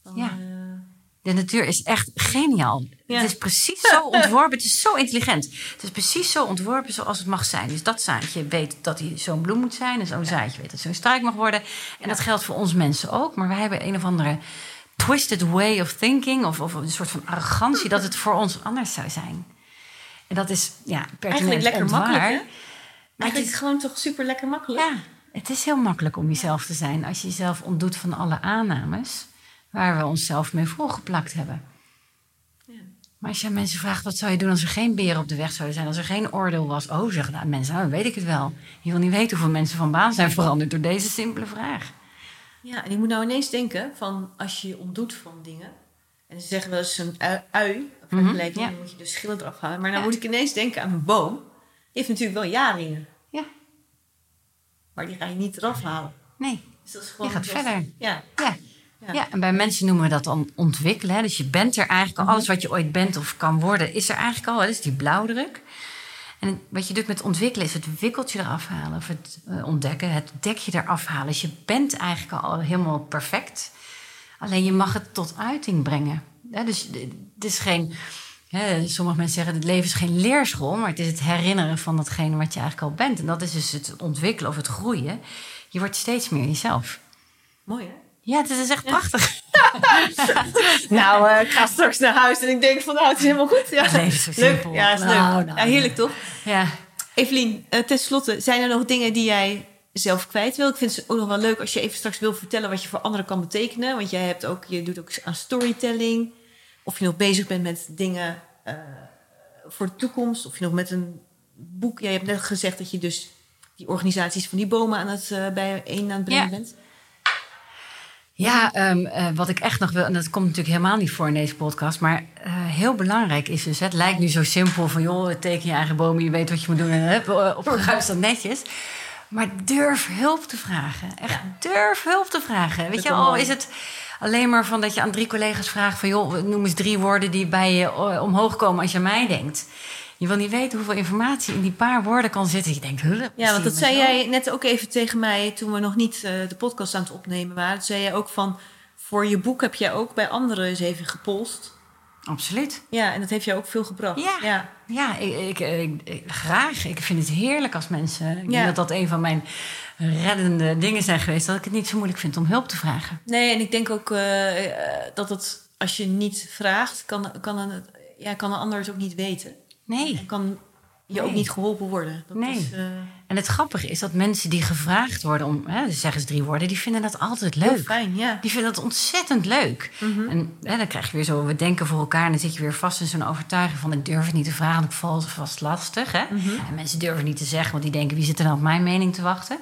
Dan, ja. eh, De natuur is echt geniaal. Ja. Het is precies zo ontworpen. Het is zo intelligent. Het is precies zo ontworpen zoals het mag zijn. Dus dat zaadje weet dat hij zo'n bloem moet zijn. En zo'n zaadje weet dat zo'n struik mag worden. En dat geldt voor ons mensen ook. Maar wij hebben een of andere twisted way of thinking. Of, of een soort van arrogantie dat het voor ons anders zou zijn. En dat is ja, pertinent Eigenlijk lekker ontwaar. makkelijk, hè? Maar het is, gewoon toch super lekker makkelijk. ja, het is heel makkelijk om jezelf te zijn als je jezelf ontdoet van alle aannames waar we onszelf mee volgeplakt hebben. Ja. Maar als je aan mensen vraagt, wat zou je doen als er geen beren op de weg zouden zijn, als er geen oordeel was? Oh, zeggen nou, mensen, nou, dan weet ik het wel. Je wil niet weten hoeveel mensen van baan zijn veranderd door deze simpele vraag. Ja, en ik moet nou ineens denken van als je je ontdoet van dingen. En ze zeggen wel eens een ui, Mhm, vergelijking, ja. dan moet je de schillen eraf halen. Maar nou Ja. moet ik ineens denken aan een boom. Heeft natuurlijk wel jaringen, Ja, maar die ga je niet eraf halen. nee, Dus dat is gewoon gaat dat- verder. Ja, ja. Ja. Ja. en bij mensen noemen we dat dan ontwikkelen. Hè? Dus je bent er eigenlijk al. Alles wat je ooit bent of kan worden, is er eigenlijk al. Dat is die blauwdruk. En wat je doet met ontwikkelen is het wikkeltje eraf halen. Of het eh, ontdekken, het dekje eraf halen. Dus je bent eigenlijk al helemaal perfect. Alleen je mag het tot uiting brengen. Dus het is geen... Sommige mensen zeggen, het leven is geen leerschool... maar het is het herinneren van datgene wat je eigenlijk al bent. En dat is dus het ontwikkelen of het groeien. Je wordt steeds meer jezelf. mooi hè? Ja, het is echt prachtig. Nou, eh, ik ga straks naar huis en ik denk van nou, het is helemaal goed. Ja. Het leven is zo leuk. simpel. Ja, het is Nou, leuk. nou, ja, heerlijk toch? Ja. Evelien, eh tenslotte, zijn er nog dingen die jij zelf kwijt wil? Ik vind het ook nog wel leuk als je even straks wil vertellen wat je voor anderen kan betekenen. Want jij hebt ook, je doet ook aan storytelling. Of je nog bezig bent met dingen eh, voor de toekomst. Of je nog met een boek. Jij hebt net gezegd dat je dus die organisaties van die bomen aan het eh bijeen aan het brengen Ja. bent. Ja, ehm, eh, wat ik echt nog wil, en dat komt natuurlijk helemaal niet voor in deze podcast, maar heel belangrijk is dus, het lijkt nu zo simpel van joh, teken je eigen bomen, je weet wat je moet doen en hup, opgeruimd dat netjes. Maar durf hulp te vragen. Echt durf hulp te vragen. Weet Dat je, al is het alleen maar van dat je aan drie collega's vraagt van joh, noem eens drie woorden die bij je eh, omhoog komen als je aan mij denkt. Je wil niet weten hoeveel informatie in die paar woorden kan zitten. Je denkt, huh, Ja, want dat zei zo? jij net ook even tegen mij toen we nog niet eh, de podcast aan het opnemen waren. Toen zei jij ook van, voor je boek heb jij ook bij anderen eens even gepolst. Absoluut. Ja, en dat heeft jou ook veel gebracht. Ja. ja. Ja, ik, ik, ik- ik- graag. Ik vind het heerlijk als mensen. Ik Ja. denk dat dat een van mijn reddende dingen zijn geweest. Dat ik het niet zo moeilijk vind om hulp te vragen. Nee, en ik denk ook eh, eh, dat het, als je niet vraagt, kan, kan, een, ja, kan een ander het ook niet weten. Nee. En kan je ook niet geholpen worden. Dat Nee. Is, eh, En het grappige is dat mensen die gevraagd worden om, hè, dus zeggen ze drie woorden, die vinden dat altijd heel leuk. fijn, ja. Die vinden dat ontzettend leuk. En hè, dan krijg je weer zo, we denken voor elkaar... en dan zit je weer vast in zo'n overtuiging van... ik durf het niet te vragen, want ik val vast lastig. Hè? En mensen durven niet te zeggen, want die denken... wie zit er dan op mijn mening te wachten?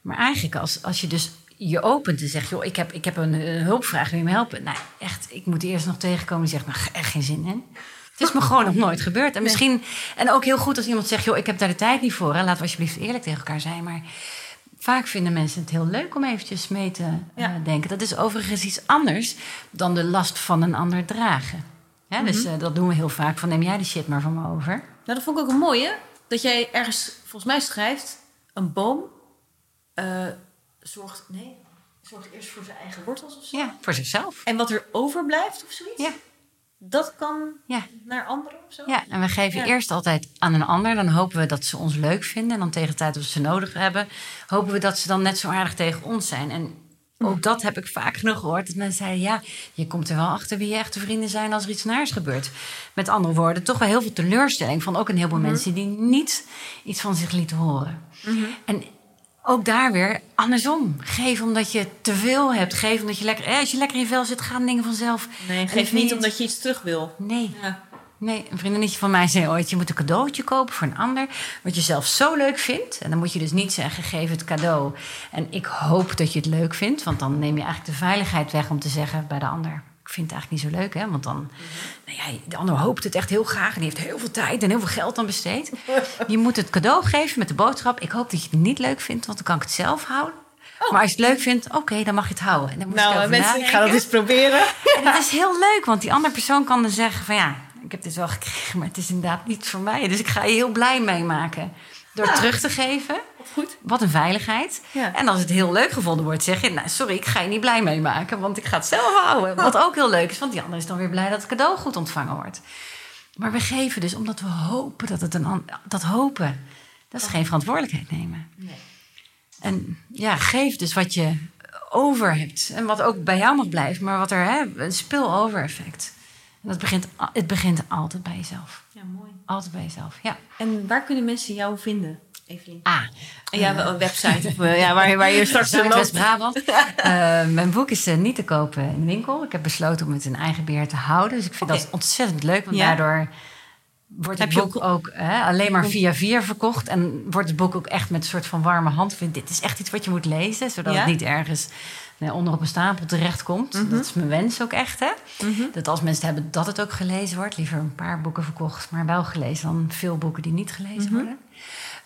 Maar eigenlijk als, als je dus je opent en zegt... joh, ik heb, ik heb een, hulpvraag, wil je me helpen? Nou, echt, ik moet eerst nog tegenkomen die zegt... nou, echt geen zin in. Het is me gewoon nog nooit gebeurd. En misschien, en ook heel goed als iemand zegt... joh, ik heb daar de tijd niet voor. Hè? Laten we alsjeblieft eerlijk tegen elkaar zijn. Maar vaak vinden mensen het heel leuk om eventjes mee te eh, denken. Dat is overigens iets anders dan de last van een ander dragen. Ja, Dus eh, dat doen we heel vaak. Van neem jij de shit maar van me over. Nou, dat vond ik ook een mooie. Dat jij ergens, volgens mij schrijft... een boom eh, zorgt... Nee, zorgt eerst voor zijn eigen wortels of zo. Ja, voor zichzelf. En wat er overblijft of zoiets... Ja. Dat kan Ja. naar anderen of zo? Ja, en we geven Ja. eerst altijd aan een ander. Dan hopen we dat ze ons leuk vinden. En dan tegen de tijd dat we ze nodig hebben... hopen we dat ze dan net zo aardig tegen ons zijn. En ook dat heb ik vaak genoeg gehoord. Dat mensen zeiden, ja, je komt er wel achter wie je echte vrienden zijn... als er iets naars gebeurt. Met andere woorden, toch wel heel veel teleurstelling... van ook een heleboel mensen die niet iets van zich lieten horen. En ook daar weer andersom. Geef omdat je te veel hebt. Geef omdat je lekker... eh, Als je lekker in vel zit, gaan dingen vanzelf. Nee, geef niet het- omdat je iets terug wil. Nee, Ja. Nee, een vriendinnetje van mij zei ooit... je moet een cadeautje kopen voor een ander... wat je zelf zo leuk vindt. En dan moet je dus niet zeggen, geef het cadeau. En ik hoop dat je het leuk vindt... want dan neem je eigenlijk de veiligheid weg om te zeggen bij de ander... ik vind het eigenlijk niet zo leuk, hè? Want dan... Nou ja, de ander hoopt het echt heel graag... en die heeft heel veel tijd en heel veel geld aan besteed. Je moet het cadeau geven met de boodschap... ik hoop dat je het niet leuk vindt, want dan kan ik het zelf houden. Maar als je het leuk vindt, oké, dan mag je het houden. En dan moet Nou, mensen, ik ga dat eens proberen. En het is heel leuk, want die andere persoon kan dan zeggen van ja, ik heb dit wel gekregen, maar het is inderdaad niet voor mij. Dus ik ga je heel blij meemaken. Door het terug te geven. Goed. Wat een veiligheid. Ja. En als het heel leuk gevonden wordt, zeg je, nou sorry, ik ga je niet blij meemaken, want ik ga het zelf houden. Wat ook heel leuk is, want die ander is dan weer blij dat het cadeau goed ontvangen wordt. Maar we geven dus omdat we hopen dat het een dat hopen, dat is geen verantwoordelijkheid nemen. Nee. En ja, geef dus wat je over hebt. En wat ook bij jou mag blijven, maar wat er, hè, een spillover effect. En dat begint, het begint altijd bij jezelf. Ja, mooi. Altijd bij jezelf, ja. En waar kunnen mensen jou vinden, Evelien? Ah, Ja, een website. Of, eh, ja, waar, waar je straks loopt. Zuidwest-Brabant. Eh, mijn boek is eh, niet te kopen in de winkel. Ik heb besloten om het in eigen beheer te houden. Dus ik vind dat ontzettend leuk. Want Ja. daardoor wordt het Heb boek ook hè, alleen maar via via verkocht. En wordt het boek ook echt met een soort van warme hand. Dit is echt iets wat je moet lezen. Zodat Ja? het niet ergens nee, onder op een stapel terechtkomt. Mhm. Dat is mijn wens ook echt. Hè? Dat als mensen het hebben, dat het ook gelezen wordt. Liever een paar boeken verkocht, maar wel gelezen. Dan veel boeken die niet gelezen Mhm. worden.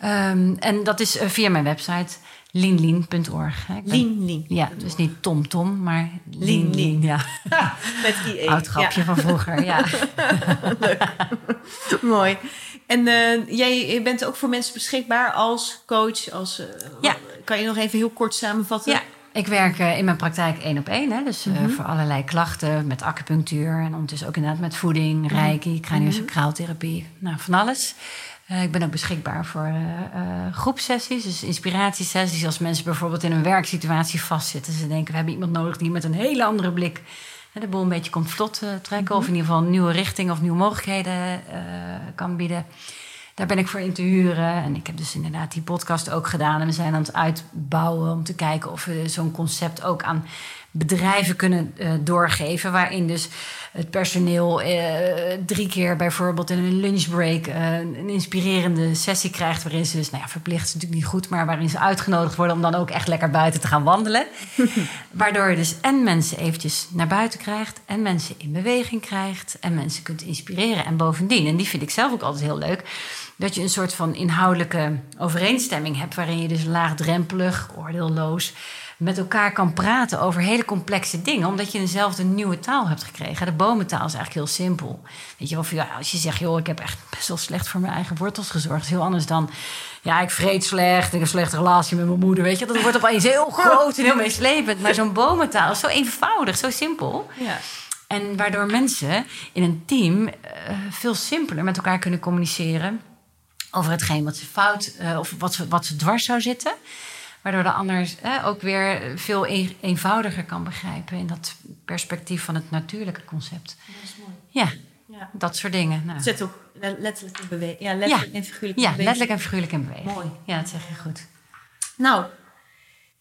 Ehm, en dat is eh, via mijn website Lien, Lien. ja, dus niet Tom Tom, maar Lien. Ja, Met IE. oud grapje Ja, van vroeger. Ja. mooi. En eh, jij bent ook voor mensen beschikbaar als coach. Als, eh, Ja. Kan je nog even heel kort samenvatten? ja, ik werk in mijn praktijk één op één. Hè, dus eh, voor allerlei klachten met acupunctuur. En ondertussen ook inderdaad met voeding, reiki, craniosacraaltherapie. Nou, van alles. Eh, ik ben ook beschikbaar voor eh, groepsessies, dus inspiratiesessies. Als mensen bijvoorbeeld in een werksituatie vastzitten. Ze denken, we hebben iemand nodig die met een hele andere blik hè, de boel een beetje komt vlot trekken. Of in ieder geval een nieuwe richting of nieuwe mogelijkheden kan bieden. Daar ben ik voor in te huren. En ik heb dus inderdaad die podcast ook gedaan. En we zijn aan het uitbouwen om te kijken of we zo'n concept ook aan bedrijven kunnen eh, doorgeven. Waarin dus het personeel eh, drie keer bijvoorbeeld in een lunchbreak eh, een inspirerende sessie krijgt. Waarin ze dus, nou ja, verplicht is natuurlijk niet goed, maar waarin ze uitgenodigd worden om dan ook echt lekker buiten te gaan wandelen. Waardoor je dus en mensen eventjes naar buiten krijgt, en mensen in beweging krijgt, en mensen kunt inspireren. En bovendien, en die vind ik zelf ook altijd heel leuk, dat je een soort van inhoudelijke overeenstemming hebt, waarin je dus laagdrempelig, oordeelloos met elkaar kan praten over hele complexe dingen, omdat je eenzelfde nieuwe taal hebt gekregen. De bomentaal is eigenlijk heel simpel. Weet je van, ja, als je zegt, joh, ik heb echt best wel slecht voor mijn eigen wortels gezorgd, is heel anders dan, ja, ik vreet slecht, ik heb een slechte relatie met mijn moeder, weet je. Dat wordt opeens heel groot en heel meeslepend. Maar zo'n bomentaal is zo eenvoudig, zo simpel. Ja. En waardoor mensen in een team eh, veel simpeler met elkaar kunnen communiceren over hetgeen wat ze fout eh, of wat ze, wat ze dwars zou zitten. Waardoor de ander eh, ook weer veel een- eenvoudiger kan begrijpen in dat perspectief van het natuurlijke concept. Dat is mooi. Ja, Ja. Dat soort dingen. Nou. Zet ook le- letterlijk in beweging. Ja, letterlijk en figuurlijk in Ja, beweging. letterlijk en figuurlijk in beweging. Mooi. Ja, dat zeg je goed. Nou,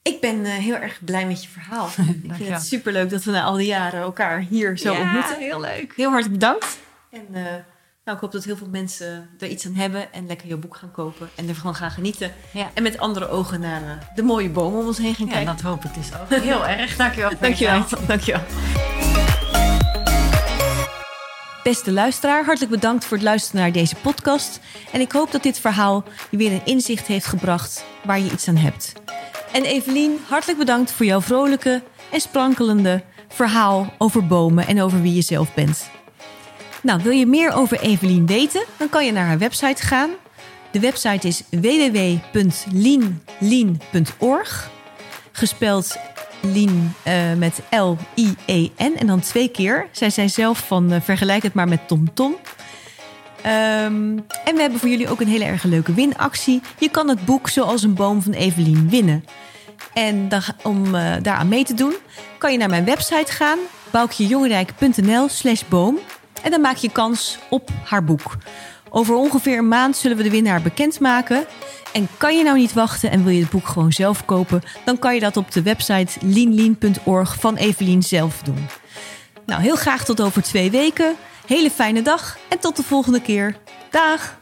ik ben eh, heel erg blij met je verhaal. ik vind het superleuk dat we na al die jaren elkaar hier zo Ja, ontmoeten. heel leuk. Heel hartelijk bedankt. En eh, nou, ik hoop dat heel veel mensen er iets aan hebben en lekker je boek gaan kopen en ervan gaan genieten. Ja. En met andere ogen naar eh, de mooie bomen om ons heen gaan Ja, kijken. dat hoop ik dus ook. Heel erg. Dankjewel. voor je Dankjewel. tijd. Dankjewel. Beste luisteraar, hartelijk bedankt voor het luisteren naar deze podcast. En ik hoop dat dit verhaal je weer een inzicht heeft gebracht waar je iets aan hebt. En Evelien, hartelijk bedankt voor jouw vrolijke en sprankelende verhaal over bomen en over wie je zelf bent. Nou, wil je meer over Evelien weten? Dan kan je naar haar website gaan. De website is www.lienlien.org. Gespeld Lien eh, met L-I-E-N en dan twee keer. Zij zei zelf van eh, vergelijk het maar met TomTom. Ehm, en we hebben voor jullie ook een hele erg leuke winactie. Je kan het boek Zoals een boom van Evelien winnen. En om eh, daaraan mee te doen, kan je naar mijn website gaan, boukjejongerijk.nl slash boom. En dan maak je kans op haar boek. Over ongeveer een maand zullen we de winnaar bekendmaken. En kan je nou niet wachten en wil je het boek gewoon zelf kopen, dan kan je dat op de website leanlean.org van Evelien zelf doen. Nou, heel graag tot over twee weken. Hele fijne dag en tot de volgende keer. Dag!